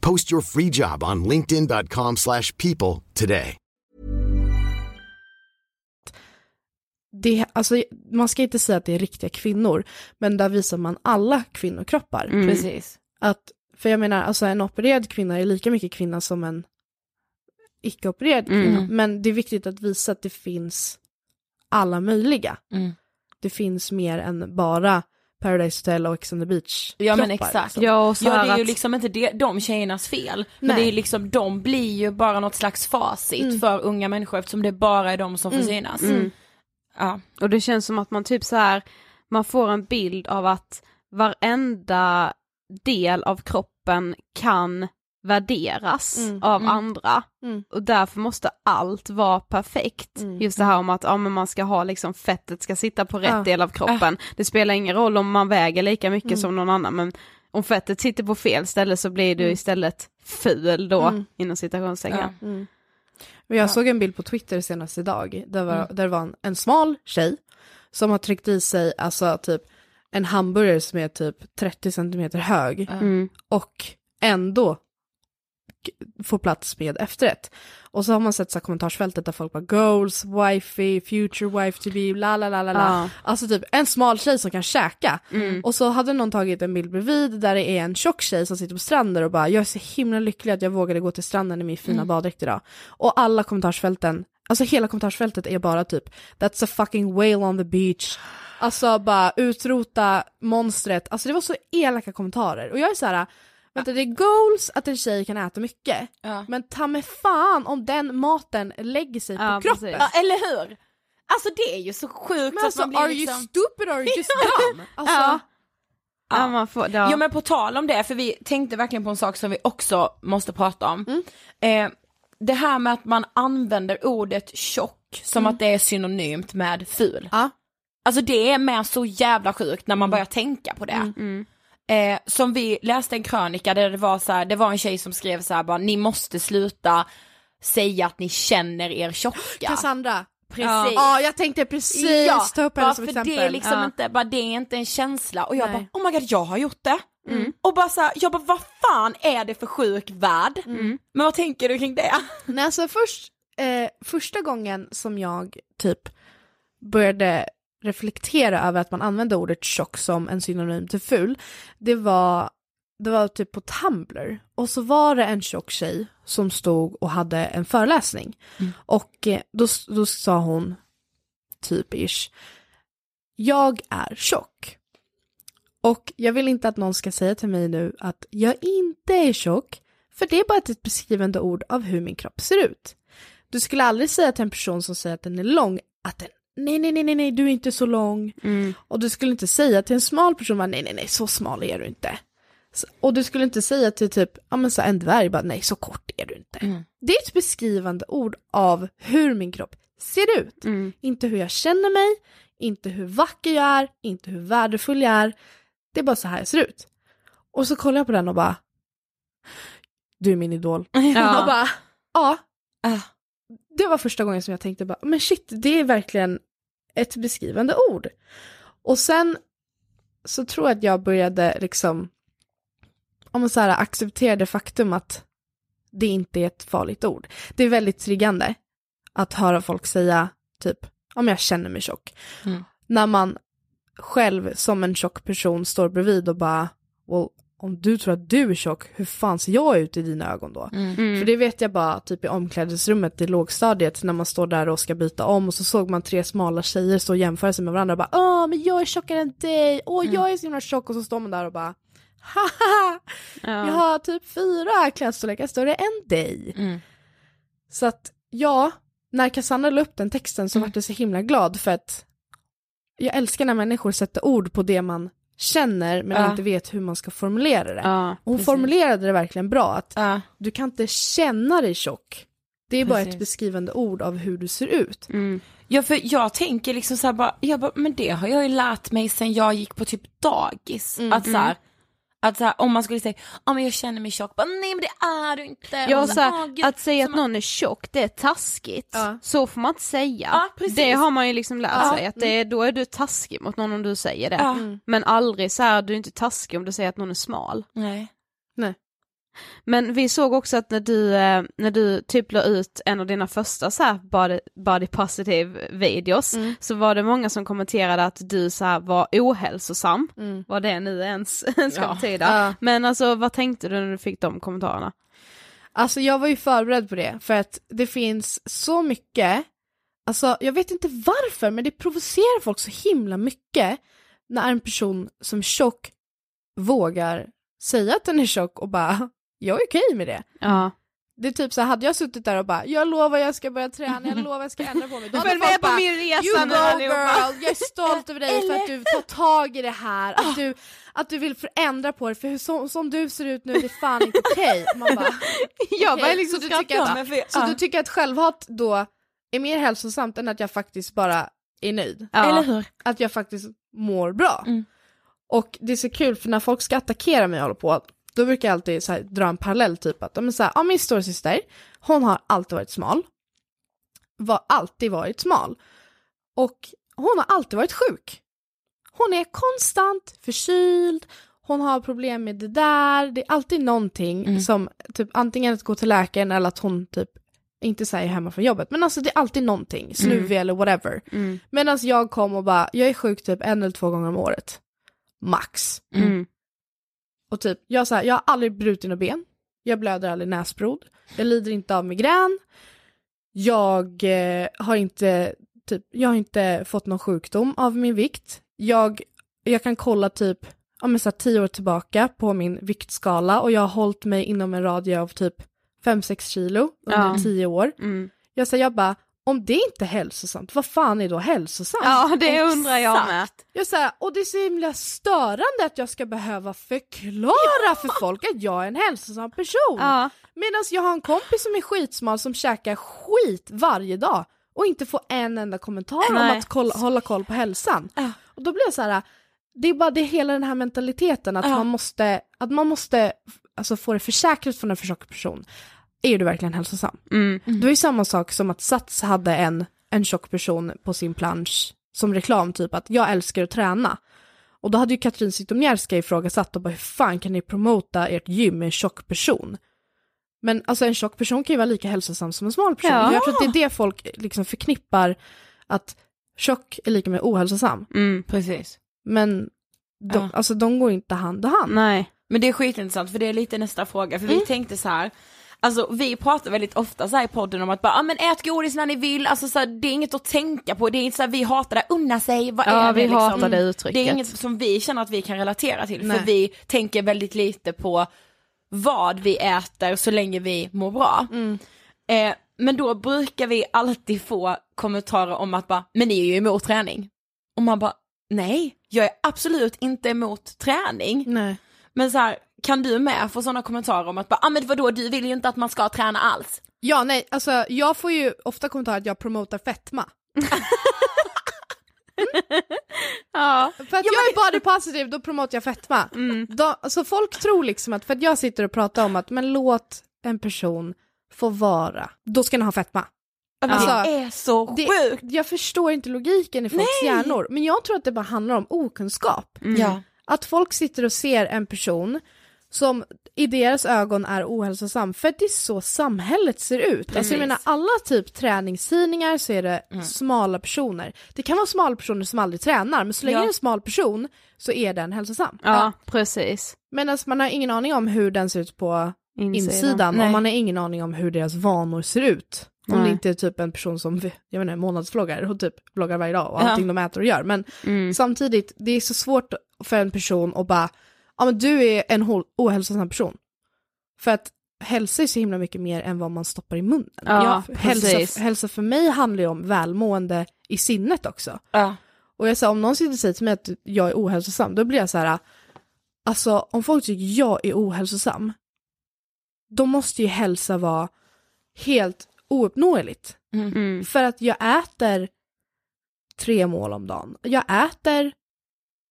Post your free job on linkedin.com/people slash people today. Det, alltså, man ska inte säga att det är riktiga kvinnor, men där visar man alla kvinnokroppar. Mm. Precis. Att, för jag menar, alltså en opererad kvinna är lika mycket kvinna som en icke-opererad kvinna. Mm. Men det är viktigt att visa att det finns alla möjliga. Mm. Det finns mer än bara Paradise Hotel och Ex on the Beach Ja men exakt. liksom. Ja, och så Ja det är ju liksom inte det, de tjejernas fel. Men Nej. det är liksom, de blir ju bara något slags facit Mm. för unga människor eftersom det bara är de som får synas. Mm. Ja. Och det känns som att man typ så här, man får en bild av att varenda del av kroppen kan värderas Mm, av mm. andra. Mm. Och därför måste allt vara perfekt. Mm, Just det här om att ja, men man ska ha liksom fettet ska sitta på rätt Ja. del av kroppen. Det spelar ingen roll om man väger lika mycket Mm. som någon annan men om fettet sitter på fel ställe så blir du Mm. istället ful då Mm. inom citationstecken. Ja. Mm. Och jag Ja. såg en bild på Twitter senast idag, där, var, Mm. där det var en, en smal tjej som har tryckt i sig alltså typ en hamburgare som är typ 30 centimeter hög Mm. och ändå får plats med efterrätt. Och så har man sett så här kommentarsfältet där folk bara goals, wifey, future wife to be, la la la la la. Alltså typ en smal tjej som kan käka. Mm. Och så hade någon tagit en bild bredvid där det är en tjock tjej som sitter på stranden och bara jag är så himla lycklig att jag vågade gå till stranden i min fina Mm. baddräkt idag. Och alla kommentarsfälten, alltså hela kommentarsfältet är bara typ that's a fucking whale on the beach. Alltså bara utrota monstret. Alltså det var så elaka kommentarer. Och jag är så här, vänta det är goals att en tjej kan äta mycket. Ja. Men ta mig fan om den maten lägger sig Ja, på kroppen. ja eller hur? Alltså det är ju så sjukt Men att alltså man blir are liksom... you stupid or are you just dumb? Alltså, Ja. Ja, man får, ja. Jo men på tal om det, för vi tänkte verkligen på en sak som vi också måste prata om. Mm. Eh, det här med att man använder ordet tjock som att det är synonymt med ful. Mm. Ja. Alltså det är med så jävla sjukt när man börjar tänka på det. Mm. Mm. Eh, som vi läste en krönika där det var så här, det var en tjej som skrev så här bara, ni måste sluta säga att ni känner er tjocka. Cassandra. Precis. Ja, jag tänkte precis Ja, ta upp henne som för exempel. det är liksom Ja. inte, bara det är inte en känsla och jag Nej. bara oh my god jag har gjort det. Mm. Och bara så här, jag bara vad fan är det för sjuk värld? Mm. Men vad tänker du kring det? Nej, alltså först, eh, första gången som jag typ började reflektera över att man använde ordet tjock som en synonym till ful, det var, det var typ på Tumblr. Och så var det en tjock tjej som stod och hade en föreläsning. Och eh, då, då sa hon, typ ish, jag är tjock. Och jag vill inte att någon ska säga till mig nu att jag inte är tjock, för det är bara ett beskrivande ord av hur min kropp ser ut. Du skulle aldrig säga till en person som säger att den är lång att den, nej, nej, nej, nej, du är inte så lång. Mm. Och du skulle inte säga till en smal person, bara, nej, nej, nej, så smal är du inte. Och du skulle inte säga till typ, ja men så en dvärg, bara, nej, så kort är du inte. Mm. Det är ett beskrivande ord av hur min kropp ser ut. Mm. Inte hur jag känner mig, inte hur vacker jag är, inte hur värdefull jag är. Det är bara så här jag ser ut. Och så kollar jag på den och bara, du är min idol. Ja. Och bara, ja. Ah. Det var första gången som jag tänkte bara, men shit, det är verkligen ett beskrivande ord. Och sen så tror jag att jag började liksom, om man så här acceptera det faktum att det inte är ett farligt ord. Det är väldigt triggande att höra folk säga typ, om jag känner mig tjock. Mm. När man själv som en tjock person står bredvid och bara, well, om du tror att du är tjock, hur fan ser jag ut i dina ögon då? För det vet jag bara typ i omklädningsrummet i lågstadiet när man står där och ska byta om och så såg man tre smala tjejer stå och jämföra sig med varandra och bara åh men jag är tjockare än dig, åh jag är så himla tjock. Och så står man där och bara haha, jag har typ fyra klädstorlekar större än dig. Så att ja, när Cassandra la upp den texten så vart jag så himla glad för att jag älskar när människor sätter ord på det man känner men Ja. inte vet hur man ska formulera det. Ja, hon precis. formulerade det verkligen bra, att Ja. du kan inte känna dig tjock. Det är bara ett Precis. beskrivande ord av hur du ser ut. Mm. Ja för jag tänker liksom så här bara, jag bara, men det har jag ju lärt mig sen jag gick på typ dagis. Mm. Att så här, att så här, om man skulle säga, ja men jag känner mig tjock, bara, nej men det är du inte. Ja, så här, "Åh, gud." att säga att någon är tjock, det är taskigt. Ja. Så får man inte säga. Ja, det har man ju liksom lärt Ja. sig, att det är, då är du taskig mot någon om du säger det. Ja. Men aldrig så här, du är inte taskig om du säger att någon är smal. Nej. Men vi såg också att när du, eh, när du typ la ut en av dina första så här body, body positive videos Mm. så var det många som kommenterade att du så här var ohälsosam, Mm. vad det nu ens ska Ja. betyda. Ja. Men alltså vad tänkte du när du fick de kommentarerna? Alltså jag var ju förberedd på det, för att det finns så mycket, alltså jag vet inte varför, men det provocerar folk så himla mycket när en person som är tjock vågar säga att den är tjock och bara, jag är okej med det. Ja. Det är typ så hade jag suttit där och bara, jag lovar jag ska börja träna, jag lovar jag ska ändra på mig. Då hade folk bara, min resa You go allihopa." girl, jag är stolt över dig för att du tar tag i det här, att du, att du vill förändra på det, för hur, så, som du ser ut nu är det fan inte okej. Man bara, Jag Okej, bara liksom så du tycker att- för, så du tycker att självhat då är mer hälsosamt än att jag faktiskt bara är nöjd? ja. Eller hur? Att jag faktiskt mår bra? Mm. Och det är så kul för när folk ska attackera mig och hålla på, då brukar jag alltid här, dra en parallell typ att, men så här, ja min storasyster, hon har alltid varit smal. Var alltid varit smal. Och hon har alltid varit sjuk. Hon är konstant förkyld, hon har problem med det där, det är alltid någonting Mm. som typ antingen att gå till läkaren eller att hon typ inte säger hemma från jobbet, men alltså det är alltid någonting, snuvig eller whatever. Mm. Medan jag kom och bara, jag är sjuk typ en eller två gånger om året. Max. Mm. Och typ, jag, så här, jag har aldrig brutit några ben. Jag blöder aldrig näsblod. Jag lider inte av migrän. Jag eh, har inte, typ, jag har inte fått någon sjukdom av min vikt. Jag, jag kan kolla typ, ja men så här, tio år tillbaka på min viktskala och jag har hållit mig inom en radie av typ 5-6 kilo under Ja. tio år. Mm. Jag säger jag bara, om det inte är hälsosamt, vad fan är då hälsosamt? Ja det undrar jag med. Jag säger, och det är så himla störande att jag ska behöva förklara för folk att jag är en hälsosam person. Ja. Medan jag har en kompis som är skitsmal som käkar skit varje dag och inte får en enda kommentar om Nej. att kolla, hålla koll på hälsan. Ja. Och då blir jag så här, det är bara det hela den här mentaliteten att Ja. man måste, att man måste alltså, få det försäkrat från en försökt person. Är du verkligen hälsosam? Mm. Det var ju samma sak som att Sats hade en, en tjock person på sin plansch som reklam, typ att jag älskar att träna. Och då hade ju Katrin Zytomierska ifrågasatt och bara hur fan kan ni promota ert gym med en tjock person? Men alltså en tjock person kan ju vara lika hälsosam som en smal person. Ja. Jag tror att det är det folk liksom förknippar att tjock är lika med ohälsosam. Mm. Precis. Men de, Ja. alltså, de går inte hand i hand. Nej. Men det är skitintressant för det är lite nästa fråga för vi tänkte så här. Alltså vi pratar väldigt ofta så i podden om att bara, ah, men ät godis när ni vill, alltså så här, det är inget att tänka på, det är inte så här, vi hatar det, unna sig, vad Ja är vi det liksom? hatar det uttrycket. Det är inget som vi känner att vi kan relatera till Nej. för vi tänker väldigt lite på vad vi äter så länge vi mår bra. Mm. Eh, men då brukar vi alltid få kommentarer om att bara, men ni är ju emot träning. Och man bara, nej, jag är absolut inte emot träning. Nej. Men så här, kan du med få sådana kommentarer om att bara, ah, men vadå, du vill ju inte att man ska träna alls. Ja, nej, alltså jag får ju ofta kommentarer att jag promotar fetma. Ja. För att jag är body positive, då promotar jag fetma. Då, alltså folk tror liksom att, för att jag sitter och pratar om att men låt en person få vara, då ska den ha fetma. Alltså, det är så det, sjukt. jag förstår inte logiken i folks Nej. hjärnor, men jag tror att det bara handlar om okunskap. Ja. Att folk sitter och ser en person som i deras ögon är ohälsosam för det är så samhället ser ut. Alltså jag menar alla typ träningstidningar så är det smala personer. Det kan vara smala personer som aldrig tränar men så länge Ja. det är en smal person så är den hälsosam. Ja, precis. Men alltså man har ingen aning om hur den ser ut på Insidan. insidan, och man har ingen aning om hur deras vanor ser ut. Om Nej. det inte är typ en person som, jag inte, månadsvloggar och typ vloggar varje dag och Ja. allting de äter och gör. Men Mm. samtidigt, det är så svårt för en person att bara, ja men du är en ohälsosam person. För att hälsa är så himla mycket mer än vad man stoppar i munnen. Ja, hälsa, hälsa för mig handlar ju om välmående i sinnet också. Ja. Och jag sa, om någon sitter och säger till mig att jag är ohälsosam, då blir jag så här, alltså om folk tycker jag är ohälsosam, då måste ju hälsa vara helt ouppnåeligt. Mm. För att jag äter tre mål om dagen. Jag äter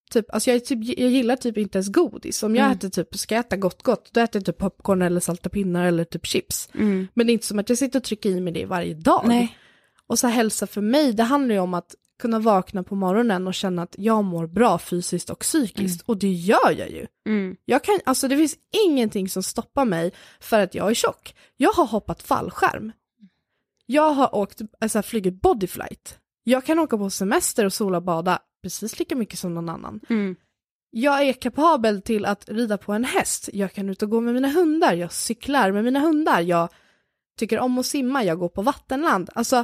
typ, alltså jag, typ, jag gillar typ inte ens godis. Om jag Mm. äter typ, ska jag äta gott gott, då äter jag typ popcorn eller salta pinnar eller typ chips. Mm. Men det är inte som att jag sitter och trycker i mig det varje dag. Nej. Och så hälsa för mig, det handlar ju om att kunna vakna på morgonen och känna att jag mår bra fysiskt och psykiskt. Och det gör jag ju. Mm. Jag kan, alltså det finns ingenting som stoppar mig för att jag är tjock. Jag har hoppat fallskärm. Jag har åkt, alltså flugit bodyflight. Jag kan åka på semester och sola och bada precis lika mycket som någon annan. Mm. Jag är kapabel till att rida på en häst. Jag kan ut och gå med mina hundar. Jag cyklar med mina hundar. Jag tycker om att simma. Jag går på vattenland. Alltså,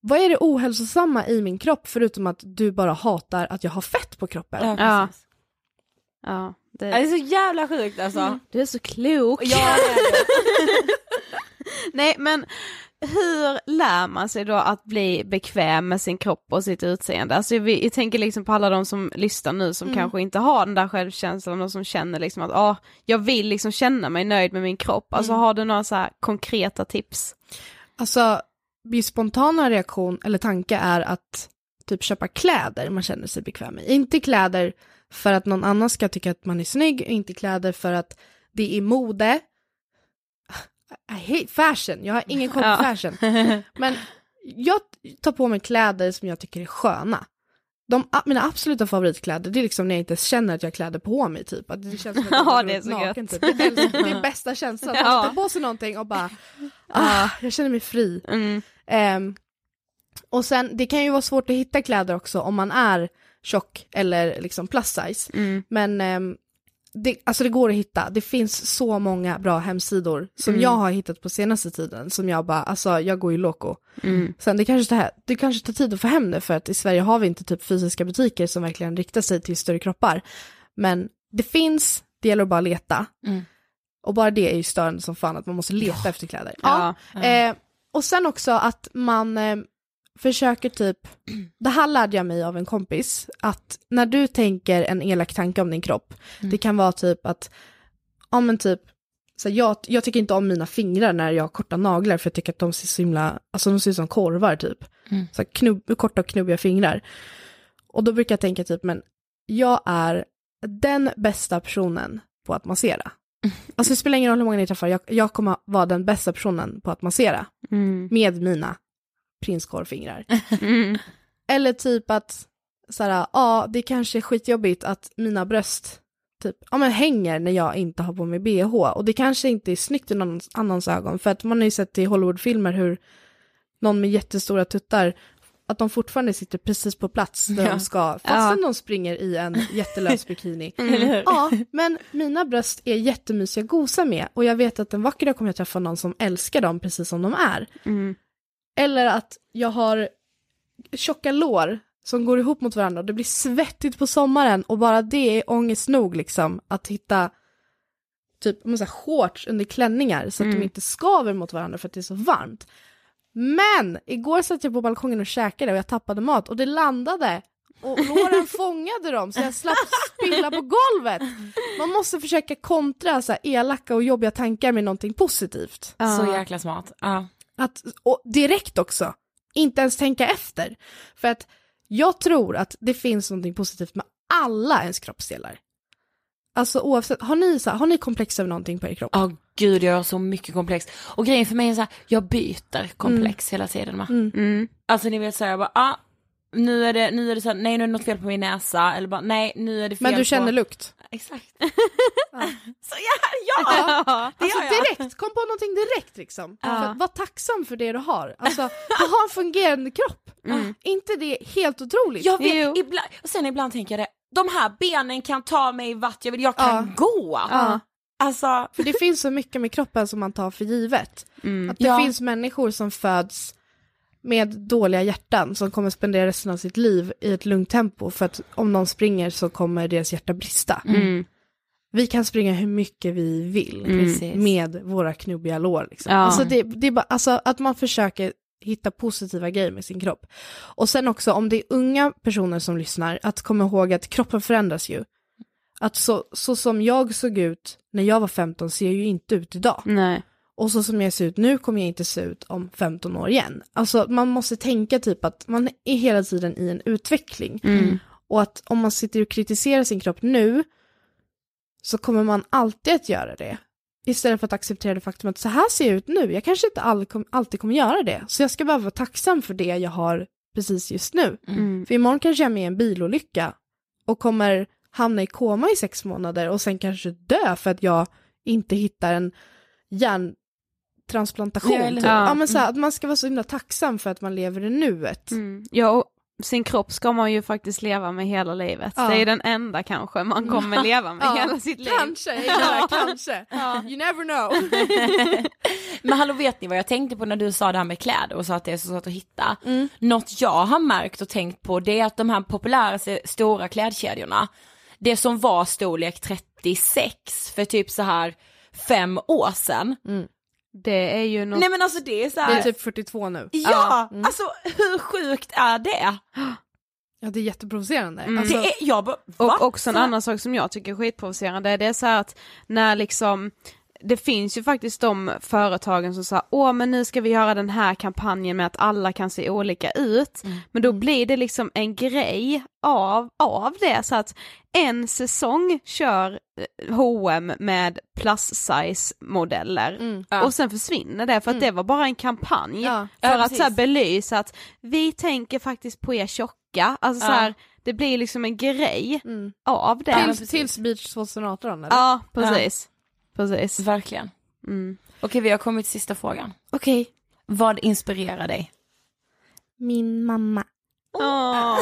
vad är det ohälsosamma i min kropp förutom att du bara hatar att jag har fett på kroppen? Ja, Ja. Det det, är så jävla sjukt alltså. du är så klok. Ja, det är det. Nej men hur lär man sig då att bli bekväm med sin kropp och sitt utseende? Alltså vi, jag tänker liksom på alla de som lyssnar nu som Mm. kanske inte har den där självkänslan och som känner liksom att ah, jag vill liksom känna mig nöjd med min kropp. Alltså Mm. har du några så konkreta tips? Alltså, min spontana reaktion eller tanke är att typ köpa kläder man känner sig bekväm med. Inte kläder för att någon annan ska tycka att man är snygg, inte kläder för att det är mode. I hate fashion, jag har ingen koll på Ja. fashion. Men jag tar på mig kläder som jag tycker är sköna. De, mina absoluta favoritkläder, det är liksom när jag inte känner att jag har kläder på mig typ. Att det känns som att jag Ja, det är så naken, gött. typ. Det är, det, det är bästa känslan, att Ja. man tar på sig någonting och bara, ah, jag känner mig fri. Mm. Ehm, och sen, det kan ju vara svårt att hitta kläder också om man är tjock eller liksom plus size. Mm. Men ehm, det, alltså det går att hitta. Det finns så många bra hemsidor som Mm. jag har hittat på senaste tiden som jag bara, alltså jag går ju loco. Mm. Sen det kanske, tar, det kanske tar tid att få hem det för att i Sverige har vi inte typ fysiska butiker som verkligen riktar sig till större kroppar. Men det finns, det gäller att bara leta. Mm. Och bara det är ju störande som fan att man måste leta efter kläder. Ja. Eh, och sen också att man eh, försöker typ, det här lärde jag mig av en kompis, att när du tänker en elak tanke om din kropp, det kan vara typ att, ja men typ, så jag, jag tycker inte om mina fingrar när jag har korta naglar för jag tycker att de ser så himla, alltså de ser ut som korvar typ. Mm. Så knubb, korta och knubbiga fingrar. Och då brukar jag tänka typ, men jag är den bästa personen på att massera. Alltså det spelar ingen roll hur många ni träffar, jag, jag kommer vara den bästa personen på att massera Mm. med mina prinskorvfingrar. Mm. Eller typ att, så här, ja det kanske är skitjobbigt att mina bröst typ, ja men hänger när jag inte har på mig bh. Och det kanske inte är snyggt i någon annans ögon, för att man har ju sett i Hollywoodfilmer hur någon med jättestora tuttar, att de fortfarande sitter precis på plats där Ja. de ska, fastän de springer i en jättelös bikini. Hur? Ja, men mina bröst är jättemysiga att gosa med och jag vet att en vacker dag kommer jag träffa någon som älskar dem precis som de är. Mm. Eller att jag har tjocka lår som går ihop mot varandra och det blir svettigt på sommaren och bara det är ångest nog liksom att hitta typ om man säger, shorts under klänningar så att Mm. de inte skaver mot varandra för att det är så varmt. Men igår satt jag på balkongen och käkade och jag tappade mat och det landade och låren fångade dem så jag slapp spilla på golvet. Man måste försöka kontra så här elaka och jobbiga tankar med någonting positivt. Så jäkla smart. Ja. Att, och direkt också, inte ens tänka efter. För att jag tror att det finns någonting positivt med alla ens kroppsdelar. Alltså oavsett, har ni, så här, har ni komplex över någonting på er kropp? Ja gud jag har så mycket komplex. Och grejen för mig är så här, jag byter komplex hela tiden. Va? Mm. Mm. Alltså ni vet så här, jag bara, ah, nu är det, nu är det så här, nej nu är det något fel på min näsa. Eller bara, nej nu är det fel Men du känner på... lukt? Exakt. Ja. Så ja, ja! Ja, Det alltså gör jag. direkt, kom på någonting direkt liksom. Ja. Var tacksam för det du har. Alltså, du har en fungerande kropp. Mm. inte det helt otroligt? Jag vet, ibland, och sen ibland tänker jag det, de här benen kan ta mig vart jag vill, jag kan gå. Alltså, För det finns så mycket med kroppen som man tar för givet. Mm. Att det finns människor som föds med dåliga hjärtan som kommer spendera resten av sitt liv i ett lugnt tempo för att om någon springer så kommer deras hjärta brista. Mm. Vi kan springa hur mycket vi vill Precis. med våra knubbiga lår. Liksom. Ja. Alltså, det, det är bara, alltså att man försöker hitta positiva grejer med sin kropp. Och sen också om det är unga personer som lyssnar, att komma ihåg att kroppen förändras ju. Att så, så som jag såg ut när jag var 15 ser jag ju inte ut idag. Nej. Och så som jag ser ut nu kommer jag inte se ut om 15 år igen. Alltså man måste tänka typ att man är hela tiden i en utveckling. Mm. Och att om man sitter och kritiserar sin kropp nu så kommer man alltid att göra det. Istället för att acceptera det faktum att så här ser jag ut nu. Jag kanske inte all, kom, alltid kommer göra det. Så jag ska bara vara tacksam för det jag har precis just nu. Mm. För imorgon kanske jag är med i en bilolycka och kommer hamna i koma i sex månader och sen kanske dö för att jag inte hittar en hjärntransplantation. Ja, eller typ. hur? ja, men så här, att man ska vara så himla tacksam för att man lever i nuet. Mm. Ja, och sin kropp ska man ju faktiskt leva med hela livet. Ja. Det är den enda kanske man kommer leva med Ja, hela sitt liv. Kanske, det, kanske. You never know. men hallå vet ni vad jag tänkte på när du sa det här med kläder och sa att det är så svårt att hitta? Mm. Något jag har märkt och tänkt på det är att de här populära stora klädkedjorna, det som var storlek 36 för typ så här fem år sedan. Det är ju något... Nej men alltså det är så Det här, är typ 42 nu. ja, Mm. alltså hur sjukt är det? Ja, det är jätteprovocerande. Mm. Alltså, det är, jag bara, va? Och också en Så annan sak som jag tycker är skitprovocerande, det är så här att när liksom det finns ju faktiskt de företagen som säger åh men nu ska vi göra den här kampanjen med att alla kan se olika ut. Men då blir det liksom en grej av, av det så att en säsong kör eh, H&M med plus size modeller Mm. Ja. och sen försvinner det för att det var bara en kampanj Ja. för Ja, att så här belysa att vi tänker faktiskt på er tjocka, alltså så här, det blir liksom en grej mm. av det. tills, tills Beach 2018 eller? Ja, precis. Precis. Verkligen. Mm. Okej vi har kommit till sista frågan. Okej. Vad inspirerar dig? Min mamma. Åh.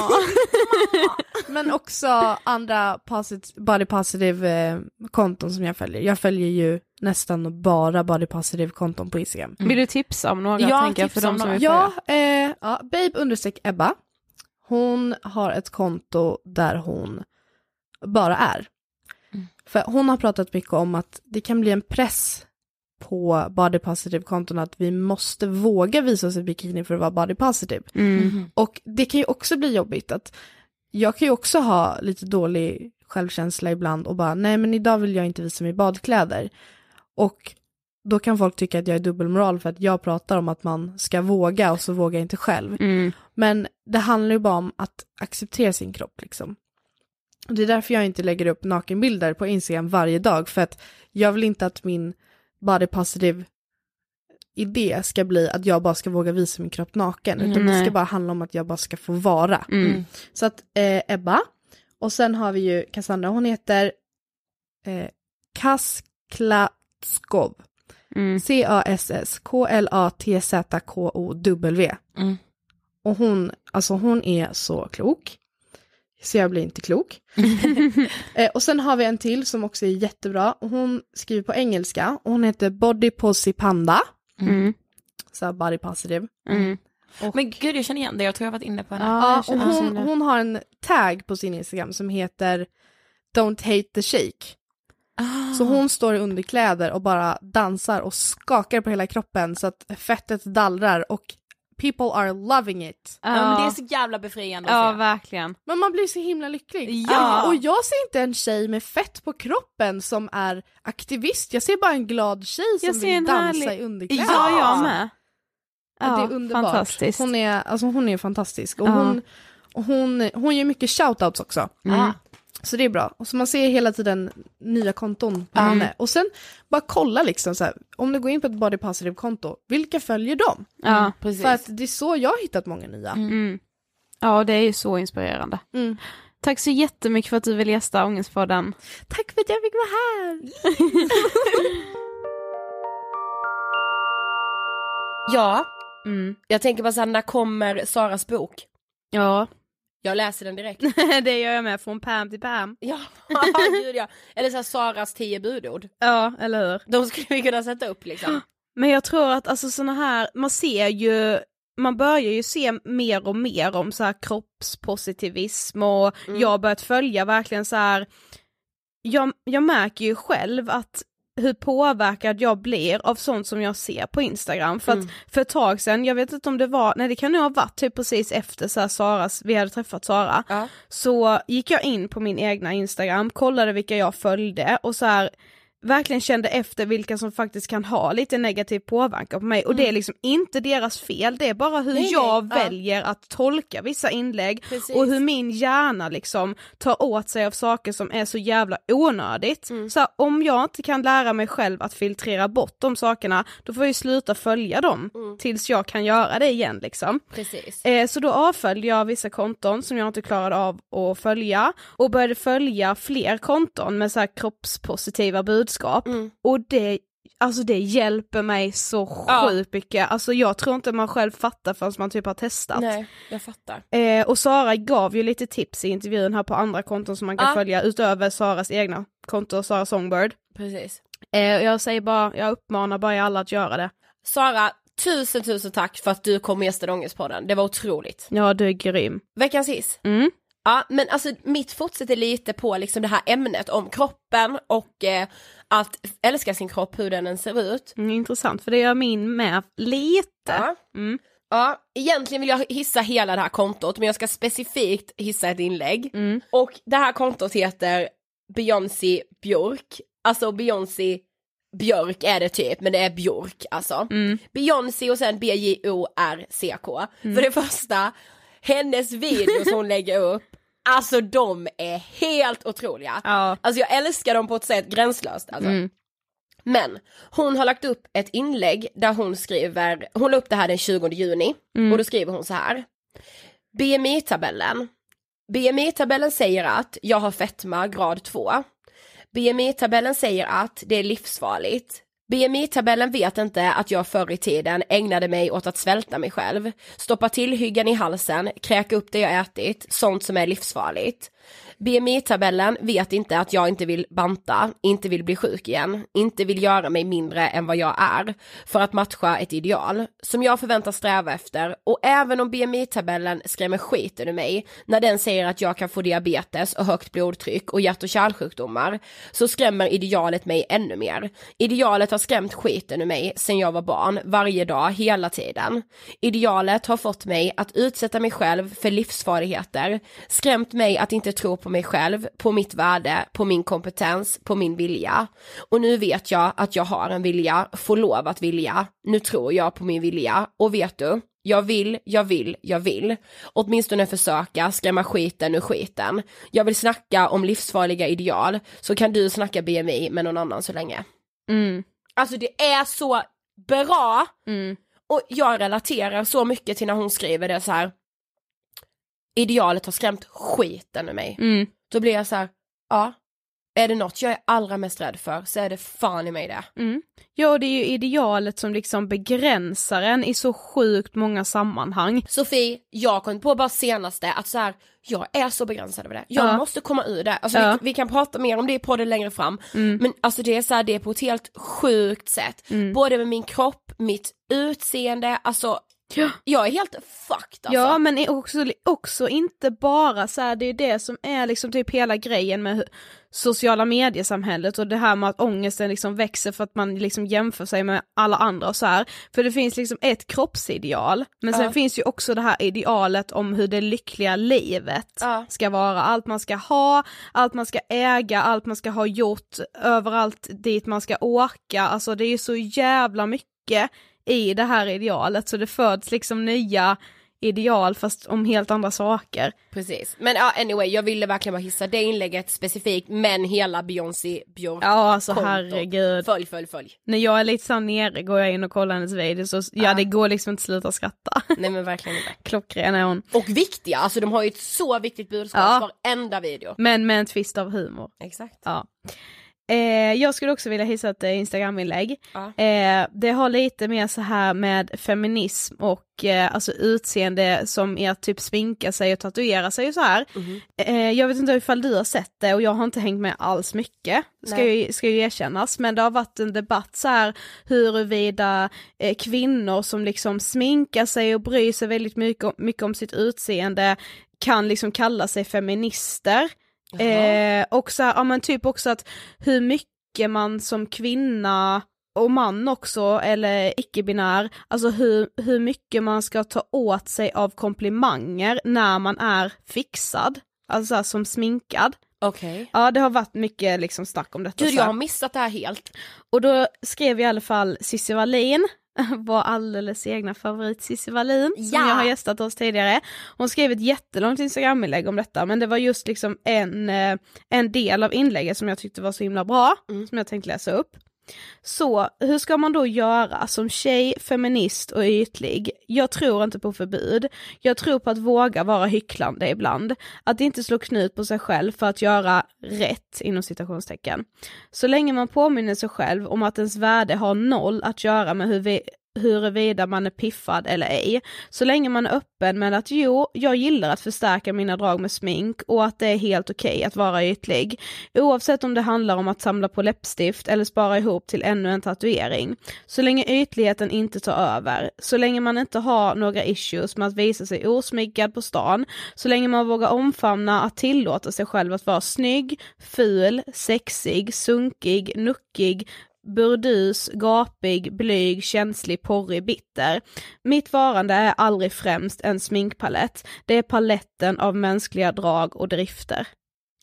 Men också andra posit- body positive eh, konton som jag följer. Jag följer ju nästan bara body positive konton på Instagram. Vill du tipsa om några? Ja, tänker jag, för tipsa de om som några. vill Ja, eh, ja babe understreck Ebba. Hon har ett konto där hon bara är. För hon har pratat mycket om att det kan bli en press på body positive konton att vi måste våga visa oss i bikini för att vara body positive. Mm. Och det kan ju också bli jobbigt att jag kan ju också ha lite dålig självkänsla ibland och bara nej men idag vill jag inte visa mig i badkläder. Och då kan folk tycka att jag är dubbelmoral för att jag pratar om att man ska våga och så vågar jag inte själv. Mm. Men det handlar ju bara om att acceptera sin kropp liksom. Det är därför jag inte lägger upp nakenbilder på Instagram varje dag för att jag vill inte att min body positive idé ska bli att jag bara ska våga visa min kropp naken utan det Nej. ska bara handla om att jag bara ska få vara. Mm. Så att eh, Ebba och sen har vi ju Cassandra, hon heter eh, Kasklatskov. Mm. C-A-S-S-K-L-A-T-Z-K-O-W. Mm. Och hon, alltså hon är så klok. Så jag blir inte klok. eh, och sen har vi en till som också är jättebra. Och hon skriver på engelska. Och hon heter Body Posy Panda. Mm. Så här body positive. Mm. Men gud jag känner igen det, jag tror jag har varit inne på henne. Ja, och hon, hon har en tag på sin Instagram som heter Don't hate the shake. Ah. Så hon står i underkläder och bara dansar och skakar på hela kroppen så att fettet dallrar och people are loving it. Ja, men det är så jävla befriande Ja, att se. verkligen. Men man blir så himla lycklig. Ja. Och jag ser inte en tjej med fett på kroppen som är aktivist, jag ser bara en glad tjej som Jag ser vill en dansa härlig- i underkläder. Ja, jag med. Ja, det är underbart. Fantastiskt. Hon är, alltså hon är fantastisk. Och Ja. hon, hon, hon ger mycket shoutouts också. Mm. Så det är bra. Och så man ser hela tiden nya konton på henne. Och sen bara kolla liksom så här, om du går in på ett body positive konto, vilka följer dem? Ja. Precis. För att det är så jag har hittat många nya. Mm. Ja, det är ju så inspirerande. Mm. Tack så jättemycket för att du vill gästa Ångestpodden. Tack för att jag fick vara här! Ja, Mm. jag tänker bara såhär, när kommer Saras bok? Ja, Jag läser den direkt. det gör jag med, från pärm till pärm. ja, gud ja. Eller såhär Saras tio budord. Ja, eller hur? De skulle vi kunna sätta upp liksom. Men jag tror att alltså såna här, man ser ju, man börjar ju se mer och mer om så här kroppspositivism och Mm. jag har börjat följa verkligen så här. Jag, jag märker ju själv att hur påverkad jag blir av sånt som jag ser på Instagram. För att Mm. för ett tag sedan, jag vet inte om det var, nej det kan nog ha varit typ precis efter så här Saras, vi hade träffat Sara, Ja. så gick jag in på min egna Instagram, kollade vilka jag följde och så här verkligen kände efter vilka som faktiskt kan ha lite negativ påverkan på mig och det är liksom inte deras fel, det är bara hur Mm. Nej, jag nej, ja. väljer att tolka vissa inlägg Precis. och hur min hjärna liksom tar åt sig av saker som är så jävla onödigt. Mm. Så här, om jag inte kan lära mig själv att filtrera bort de sakerna, då får jag ju sluta följa dem Mm. tills jag kan göra det igen liksom. Eh, så då avföljde jag vissa konton som jag inte klarade av att följa och började följa fler konton med så här kroppspositiva budskap Mm. och det Alltså det hjälper mig så Ja. sjukt mycket, alltså jag tror inte man själv fattar förrän man typ har testat. Nej, jag fattar. Eh, och Sara gav ju lite tips i intervjun här på andra konton som man kan Ja. följa utöver Saras egna konto, Sara Songbird. Precis. Eh, jag säger bara, jag uppmanar bara alla att göra det. Sara, tusen tusen tack för att du kom och gästade Ångestpodden. Det var otroligt. Ja, du är grym. Veckans hiss. Mm. Ja, men alltså mitt fortsätter lite på liksom det här ämnet om kroppen och eh, att älska sin kropp, hur den än ser ut. Mm, intressant, för det gör min med lite. Ja. Mm. Ja, egentligen vill jag hissa hela det här kontot, men jag ska specifikt hissa ett inlägg. Mm. Och det här kontot heter Beyoncé Björk, alltså Beyoncé Björk är det typ, men det är Björk alltså. Mm. Beyoncé och sen B-J-O-R-C-K. För det första, hennes videos hon lägger upp, alltså de är helt otroliga. Ja. Alltså jag älskar dem på ett sätt gränslöst alltså. Mm. Men hon har lagt upp ett inlägg där hon skriver, hon la upp det här den 20 juni Mm. och då skriver hon så här. BMI-tabellen. BMI-tabellen säger att jag har fetma grad 2. BMI-tabellen säger att det är livsfarligt. BMI-tabellen vet inte att jag förr i tiden ägnade mig åt att svälta mig själv, stoppa tillhyggen i halsen, kräka upp det jag ätit, sånt som är livsfarligt. BMI-tabellen vet inte att jag inte vill banta, inte vill bli sjuk igen, inte vill göra mig mindre än vad jag är för att matcha ett ideal som jag förväntas sträva efter och även om BMI-tabellen skrämmer skiten ur mig när den säger att jag kan få diabetes och högt blodtryck och hjärt och kärlsjukdomar så skrämmer idealet mig ännu mer. Idealet har skrämt skiten ur mig sedan jag var barn, varje dag, hela tiden. Idealet har fått mig att utsätta mig själv för livsfarligheter, skrämt mig att inte tro på mig själv, på mitt värde, på min kompetens, på min vilja. Och nu vet jag att jag har en vilja, får lov att vilja. Nu tror jag på min vilja och vet du, jag vill, jag vill, jag vill. Åtminstone försöka skrämma skiten ur skiten. Jag vill snacka om livsfarliga ideal, så kan du snacka BMI med någon annan så länge. Mm. Alltså det är så bra! Mm. Och jag relaterar så mycket till när hon skriver det så här. Idealet har skrämt skiten ur mig. Mm. Då blir jag så här, ja. Är det något jag är allra mest rädd för så är det fan i mig det. Mm. Ja, det är ju idealet som liksom begränsar en i så sjukt många sammanhang. Sofie, jag kom på bara senaste att så här, jag är så begränsad över det. Jag Ja. måste komma ur det. Alltså Ja. vi, vi kan prata mer om det i podden längre fram. Mm. Men alltså det är så här, det är på ett helt sjukt sätt. Mm. Både med min kropp, mitt utseende, alltså Ja. jag är helt fucked alltså. Ja men också, också inte bara så här, det är det som är liksom typ hela grejen med sociala mediesamhället och det här med att ångesten liksom växer för att man liksom jämför sig med alla andra och så här. För det finns liksom ett kroppsideal, men sen Ja. finns ju också det här idealet om hur det lyckliga livet Ja. ska vara. Allt man ska ha, allt man ska äga, allt man ska ha gjort, överallt dit man ska åka, alltså det är ju så jävla mycket i det här idealet så det föds liksom nya ideal fast om helt andra saker. Precis, men ja anyway jag ville verkligen bara hissa det inlägget specifikt men hela Beyoncé Björk Ja alltså konto. herregud. Följ, följ, följ. När jag är lite så nere går jag in och kollar hennes videos och ja, Ja. det går liksom inte sluta skratta. Nej men verkligen inte. Klockren är hon. Och viktiga, alltså de har ju ett så viktigt budskap Ja. varenda video. Men med en twist av humor. Exakt. Ja. Eh, jag skulle också vilja hissa ett eh, Instagram-inlägg. Ja. Eh, det har lite mer så här med feminism och eh, alltså utseende som är att typ sminka sig och tatuera sig och så här. Mhm. Eh, jag vet inte ifall du har sett det och jag har inte hängt med alls mycket, ska Nej. ju, ska ju erkännas, men det har varit en debatt så här huruvida eh, kvinnor som liksom sminkar sig och bryr sig väldigt mycket, om- mycket om sitt utseende kan liksom kalla sig feminister. Eh, och så här, ja men typ också att hur mycket man som kvinna och man också, eller icke-binär, alltså hur, hur mycket man ska ta åt sig av komplimanger när man är fixad, alltså så här, som sminkad. Okej. Ja det har varit mycket liksom snack om detta. Gud jag har missat det här helt. Och då skrev i alla fall Cissi Wallin, vår alldeles egna favorit Cissi Wallin, som Ja. jag har gästat oss tidigare. Hon skrev ett jättelångt Instagram-inlägg om detta, men det var just liksom en, eh, en del av inlägget som jag tyckte var så himla bra, Mm. som jag tänkte läsa upp. Så hur ska man då göra som tjej, feminist och ytlig? Jag tror inte på förbud. Jag tror på att våga vara hycklande ibland. Att inte slå knut på sig själv för att göra rätt inom citationstecken. Så länge man påminner sig själv om att ens värde har noll att göra med hur vi huruvida man är piffad eller ej. Så länge man är öppen med att jo, jag gillar att förstärka mina drag med smink och att det är helt okej att vara ytlig. Oavsett om det handlar om att samla på läppstift eller spara ihop till ännu en tatuering. Så länge ytligheten inte tar över, så länge man inte har några issues med att visa sig osminkad på stan, så länge man vågar omfamna att tillåta sig själv att vara snygg, ful, sexig, sunkig, nuckig, burdus, gapig, blyg, känslig, porrig, bitter. Mitt varande är aldrig främst en sminkpalett, det är paletten av mänskliga drag och drifter.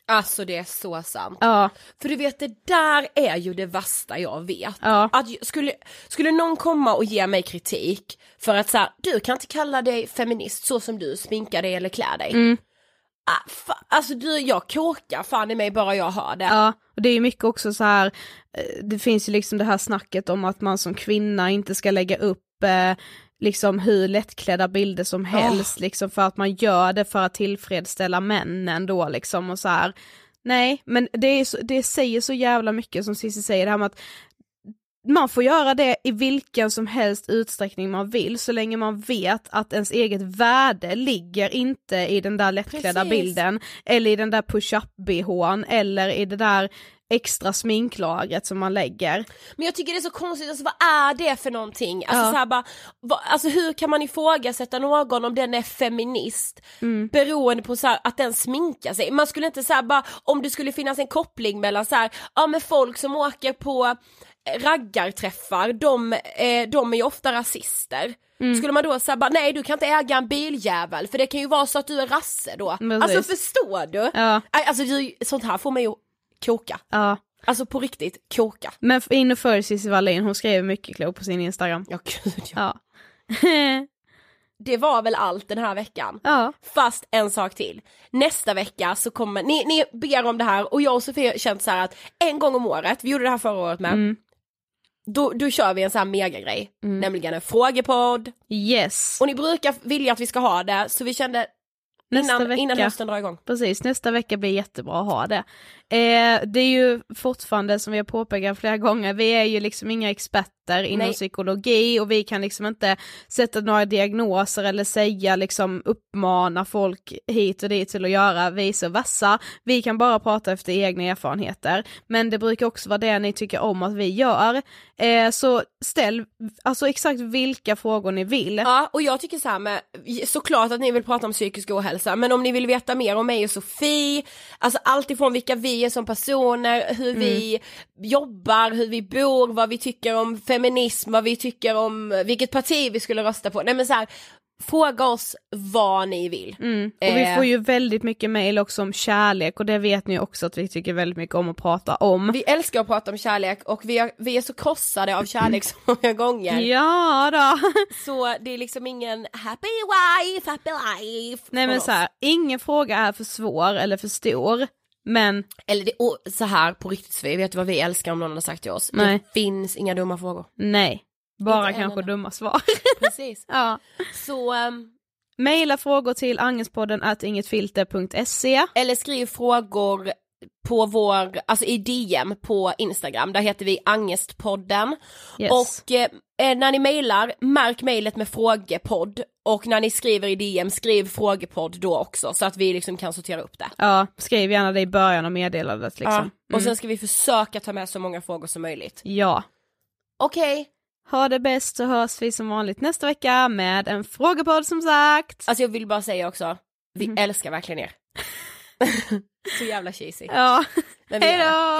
Alltså det är så sant. Ja, För du vet det där är ju det värsta jag vet. ja, Att skulle, skulle någon komma och ge mig kritik för att säga du kan inte kalla dig feminist så som du sminkar dig eller klär dig. mm, Ah, alltså du, jag kåkar fan i mig bara jag hör det. ja. Och det är ju mycket också så här, eh, det finns ju liksom det här snacket om att man som kvinna inte ska lägga upp eh, liksom hur lättklädda bilder som helst liksom för att man gör det för att tillfredsställa männen då liksom och så här. Nej, men det, är så, det säger så jävla mycket som Cissi säger, det här med att man får göra det i vilken som helst utsträckning man vill så länge man vet att ens eget värde ligger inte i den där lättklädda Precis. bilden eller i den där push-up bhn eller i det där extra sminklagret som man lägger. Men jag tycker det är så konstigt, alltså vad är det för någonting? Alltså Ja. så här bara, vad, alltså hur kan man ifrågasätta någon om den är feminist Mm. beroende på så här, att den sminkar sig? Man skulle inte säga bara, om det skulle finnas en koppling mellan så här, ja men folk som åker på raggarträffar, de, eh, de är ju ofta rasister. Mm. Skulle man då säga bara, nej du kan inte äga en biljävel för det kan ju vara så att du är rasse då. Precis. Alltså förstår du? Ja, Alltså sånt här får mig att koka. ja. Alltså på riktigt, koka. Men in och följ Cissi Wallin, hon skriver mycket klokt på sin Instagram. Ja gud ja. Ja. Det var väl allt den här veckan. ja. Fast en sak till. Nästa vecka så kommer, ni, ni ber om det här och jag och Sofie har känt så här att en gång om året, vi gjorde det här förra året med, Mm. Då, då kör vi en sån här megagrej, Mm. nämligen en frågepodd. Yes. Och ni brukar vilja att vi ska ha det, så vi kände Nästa innan, vecka. innan hösten drar igång. Precis, nästa vecka blir jättebra att ha det. Eh, det är ju fortfarande, som vi har påpekat flera gånger, vi är ju liksom inga experter inom Nej. psykologi och vi kan liksom inte sätta några diagnoser eller säga liksom uppmana folk hit och dit till att göra vice versa. Vi kan bara prata efter egna erfarenheter, men det brukar också vara det ni tycker om att vi gör. Eh, så ställ alltså exakt vilka frågor ni vill. Ja, och jag tycker så här med, såklart att ni vill prata om psykisk ohälsa, men om ni vill veta mer om mig och Sofie, alltså allt ifrån vilka vi är som personer, hur vi jobbar, hur vi bor, vad vi tycker om feminism, vad vi tycker om vilket parti vi skulle rösta på, nej men så här, fråga oss vad ni vill. Mm. Och vi Eh. får ju väldigt mycket mail också om kärlek och det vet ni också att vi tycker väldigt mycket om att prata om. Vi älskar att prata om kärlek och vi är, vi är så krossade av kärlek så många gånger. Ja då. Så det är liksom ingen happy wife, happy life. Nej men så här, ingen fråga är för svår eller för stor, men Eller det, och så här på riktigt Sofie, vet du vad vi älskar om någon hade sagt till oss? Nej. Det finns inga dumma frågor. nej. Bara Inte kanske dumma svar. Precis. ja. Så, ehm, Maila frågor till angespodden at ingetfilter.se. eller skriv frågor på vår, alltså i DM på Instagram, där heter vi Angestpodden. Yes. Och eh, när ni mejlar, märk mejlet med frågepodd och när ni skriver i DM, skriv frågepodd då också så att vi liksom kan sortera upp det. Ja, skriv gärna det i början av meddelandet liksom. Ja. Och sen Mm. ska vi försöka ta med så många frågor som möjligt. Ja. Okej, Ha det bäst så hörs vi som vanligt nästa vecka med en frågepodd som sagt. alltså jag vill bara säga också, vi Mhm. älskar verkligen er. så jävla cheesy. Ja. Hej då!